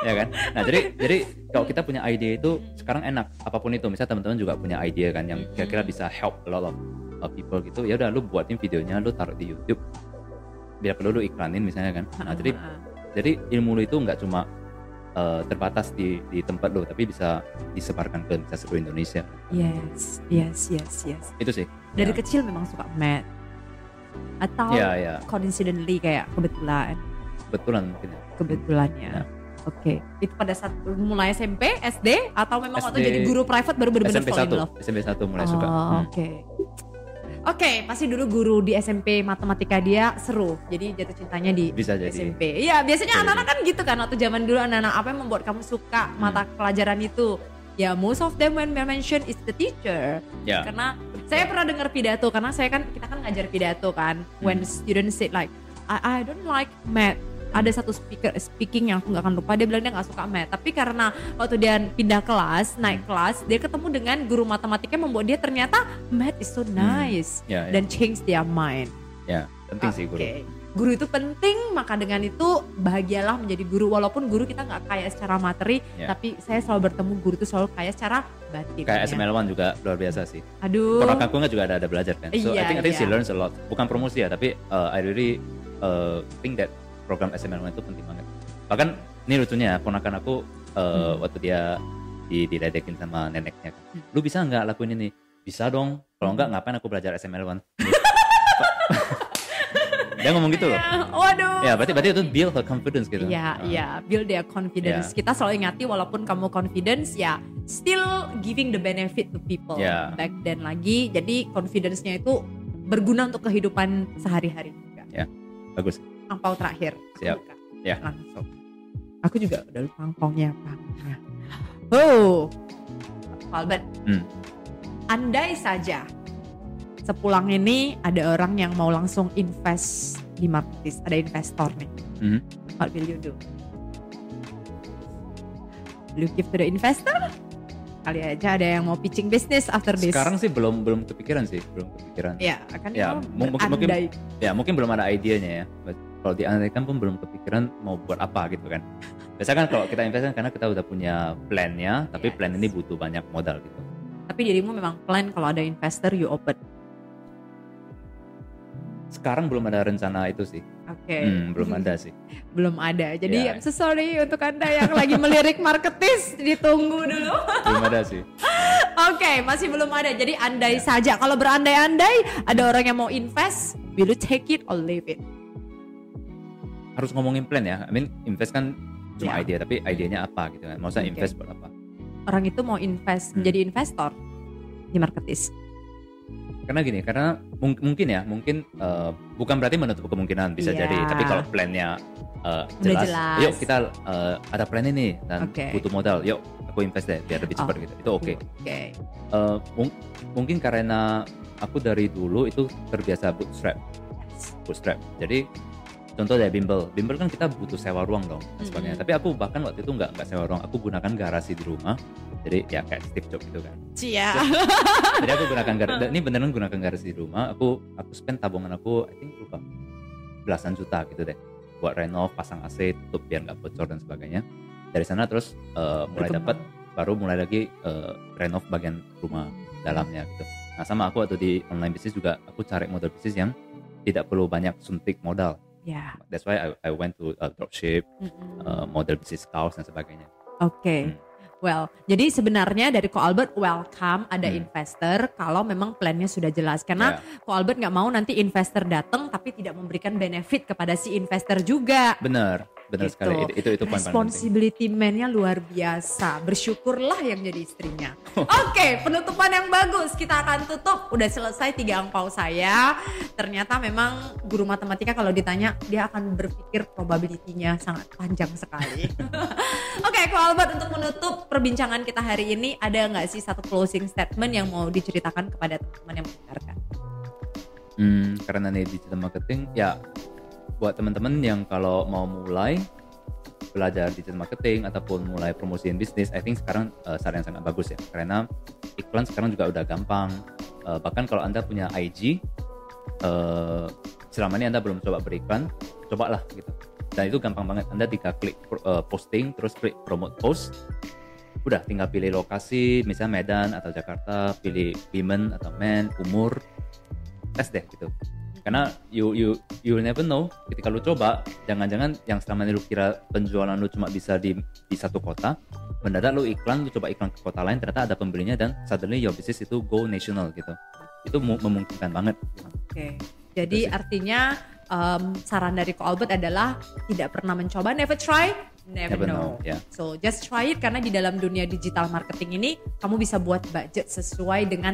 ya kan nah jadi jadi kalau kita punya ide itu sekarang enak apa pun itu misalnya teman-teman juga punya ide kan yang kira-kira bisa help a lot of uh, people gitu ya udah lu buatin videonya lu taruh di YouTube biar perlu lu iklanin misalnya kan nah jadi Ah, jadi ilmu lu itu nggak cuma uh, terbatas di di tempat lu tapi bisa disebarkan ke bisa seluruh Indonesia Yes, yes, yes, yes. itu sih Dari Ya. kecil memang suka math. Atau ya ya coincidentally kayak kebetulan, betulan mungkin ya. kebetulannya. Ya. Oke, itu pada saat mulai SMP, SD, atau memang waktu SD. jadi guru private baru benar-benar SMP fall in 1 love? SMP 1 mulai oh, suka Hmm. Oke. Oke, pasti dulu guru di SMP matematika dia seru. Jadi jatuh cintanya di bisa jadi SMP. Iya, biasanya anak-anak kan gitu kan waktu zaman dulu anak-anak apa yang membuat kamu suka mata pelajaran itu? Ya, most of them when mention is the teacher. ya Karena saya pernah dengar pidato karena saya kan kita kan ngajar pidato kan. When Hmm. students say like I, I don't like math. Ada satu speaker speaking yang aku nggak akan lupa dia bilang dia nggak suka math. Tapi karena waktu dia pindah kelas, naik kelas, dia ketemu dengan guru matematika yang membuat dia ternyata math is so nice ya, ya. dan change their mind. ya penting sih guru. Guru itu penting, maka dengan itu bahagialah menjadi guru. Walaupun guru kita nggak kaya secara materi, Ya. tapi saya selalu bertemu guru itu selalu kaya secara batin. kayak ya. SML One juga luar biasa sih Aduh. Ponakanku nggak juga ada ada belajar kan. So I Iya, think I think she iya. learns a lot. Bukan promosi ya, tapi uh, I really uh, think that program SML itu penting banget. Bahkan ini lucunya ya, ponakan aku uh, Hmm. waktu dia di diledekin sama neneknya kan. Lu bisa nggak lakuin ini? Bisa dong. Kalau nggak ngapain aku belajar SML One? dia ngomong gitu loh. Ya, waduh. Ya, berarti berarti itu build her confidence gitu. Iya, Uh, iya, build their confidence. Iya. Kita selalu ingati walaupun kamu confidence ya still giving the benefit to people. Iya. Back then lagi, jadi confidence-nya itu berguna untuk kehidupan sehari-hari juga. Bagus. Angpau terakhir. Siap. buka. Ya. Langsung. Aku juga udah lupa angpaunya apa. Oh. Albert. Hmm. Andai saja sepulang ini ada orang yang mau langsung invest di marketis, ada investor nih. Mhm. What will you do? Will you give to the investor? Kali aja ada yang mau pitching business after this. Sekarang sih belum belum kepikiran sih, belum kepikiran. ya akan Ya, kamu mung- mungkin- mungkin- ya mungkin belum ada idenya ya But kalau diandaikan pun belum kepikiran mau buat apa gitu kan biasanya kan kalau kita invest kan karena kita udah punya plannya tapi Yes. plan ini butuh banyak modal gitu Tapi dirimu memang plan kalau ada investor you open. sekarang belum ada rencana itu sih Oke. Hmm, belum ada sih Belum ada. Jadi Ya. I'm so sorry untuk Anda yang lagi melirik marketis ditunggu dulu. belum ada sih Oke, masih belum ada. Jadi andai saja kalau berandai-andai ada orang yang mau invest, will you take it or leave it? Harus ngomongin plan ya I mean invest kan cuma Ya. ide tapi idenya apa gitu kan maksudnya Oke. invest buat apa Orang itu mau invest Hmm. menjadi investor di marketis. karena gini karena mung- mungkin ya mungkin eh, bukan berarti menutup kemungkinan bisa Iya. jadi tapi kalau plannya Udah jelas, jelas. yuk kita eh, ada plan ini dan Oke. butuh modal yuk aku invest deh biar lebih cepat Oh. gitu itu oke Oke. Eh, mung- mungkin karena aku dari dulu itu terbiasa bootstrap bootstrap jadi contoh dari bimbel. Bimbel kan kita butuh sewa ruang dong dan sebagainya Mm-mm. tapi aku bahkan waktu itu nggak nggak sewa ruang. Aku gunakan garasi di rumah. Jadi ya kayak Steve Jobs gitu kan. Cia. jadi aku gunakan garasi ini beneran gunakan garasi di rumah. Aku aku spend tabungan aku I think lupa. Belasan juta gitu deh. Buat renov pasang AC tutup biar nggak bocor dan sebagainya. Dari sana terus eh, mulai dapat baru mulai lagi eh, renov bagian rumah dalamnya gitu. Nah sama aku waktu di online bisnis juga aku cari model bisnis yang tidak perlu banyak suntik modal Ya. that's why I, I went to uh, dropship Mm-mm. uh, model bisnis kaos dan sebagainya Oke. Hmm. Well, jadi sebenarnya dari Ko Albert welcome ada Hmm. investor kalau memang plannya sudah jelas. Karena Ya. Ko Albert nggak mau nanti investor datang tapi tidak memberikan benefit kepada si investor juga. Benar, benar Gitu. sekali. Itu itu, itu. Responsibility man-nya luar biasa. Bersyukurlah yang jadi istrinya. Oke, penutupan yang bagus. Kita akan tutup. Udah selesai tiga angpau saya. Ternyata memang guru matematika kalau ditanya dia akan berpikir probability-nya sangat panjang sekali. Oke, Ko Albert untuk menutup perbincangan kita hari ini ada nggak sih satu closing statement yang mau diceritakan kepada teman-teman yang mendengarkan? Hmm, karena ini digital marketing, ya buat teman-teman yang kalau mau mulai belajar digital marketing ataupun mulai promosiin bisnis, I think sekarang uh, saran yang sangat bagus ya. Karena iklan sekarang juga udah gampang. Uh, bahkan kalau anda punya IG, uh, selama ini anda belum coba beriklan, cobalah gitu. Dan itu gampang banget. Anda tinggal klik uh, posting, terus klik promote post, udah tinggal pilih lokasi, misalnya Medan atau Jakarta, pilih women atau men, umur, tes deh gitu karena you you you will never know ketika lu coba jangan-jangan yang selama ini lu kira penjualan lu cuma bisa di di satu kota mendadak lu iklan lu coba iklan ke kota lain ternyata ada pembelinya dan suddenly your business itu go national gitu itu mu- memungkinkan banget Oke. Jadi Itu sih. artinya em, saran dari Ko Albert adalah tidak pernah mencoba, never try, never, Never know. know, ya. So just try it karena di dalam dunia digital marketing ini kamu bisa buat budget sesuai dengan.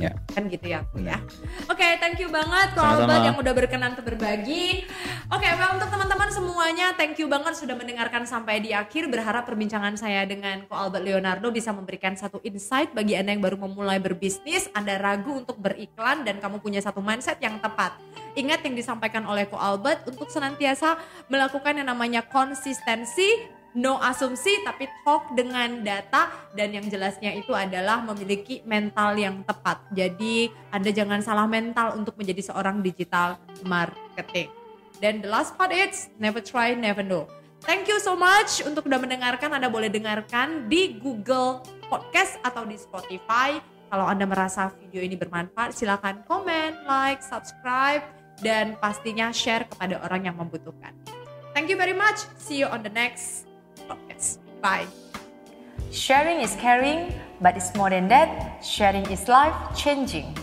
Ya Kan gitu ya, Bu ya. Benar. Oke, thank you banget Ko Sama-sama. Albert yang udah berkenan untuk berbagi. Oke, well untuk teman-teman semuanya, thank you banget sudah mendengarkan sampai di akhir. Berharap perbincangan saya dengan Ko Albert Leonardo bisa memberikan satu insight bagi Anda yang baru memulai berbisnis, Anda ragu untuk beriklan dan kamu punya satu mindset yang tepat. Ingat yang disampaikan oleh Ko Albert untuk senantiasa melakukan yang namanya konsistensi, no asumsi tapi talk dengan data dan yang jelasnya itu adalah memiliki mental yang tepat. Jadi Anda jangan salah mental untuk menjadi seorang digital marketing. Dan the last part is never try, never know. Thank you so much untuk udah mendengarkan. Anda boleh dengarkan di Google Podcast atau di Spotify. Kalau Anda merasa video ini bermanfaat, silakan komen, like, subscribe, dan pastinya share kepada orang yang membutuhkan. Thank you very much. See you on the next Bye. Sharing is caring, but it's more than that. Sharing is life changing.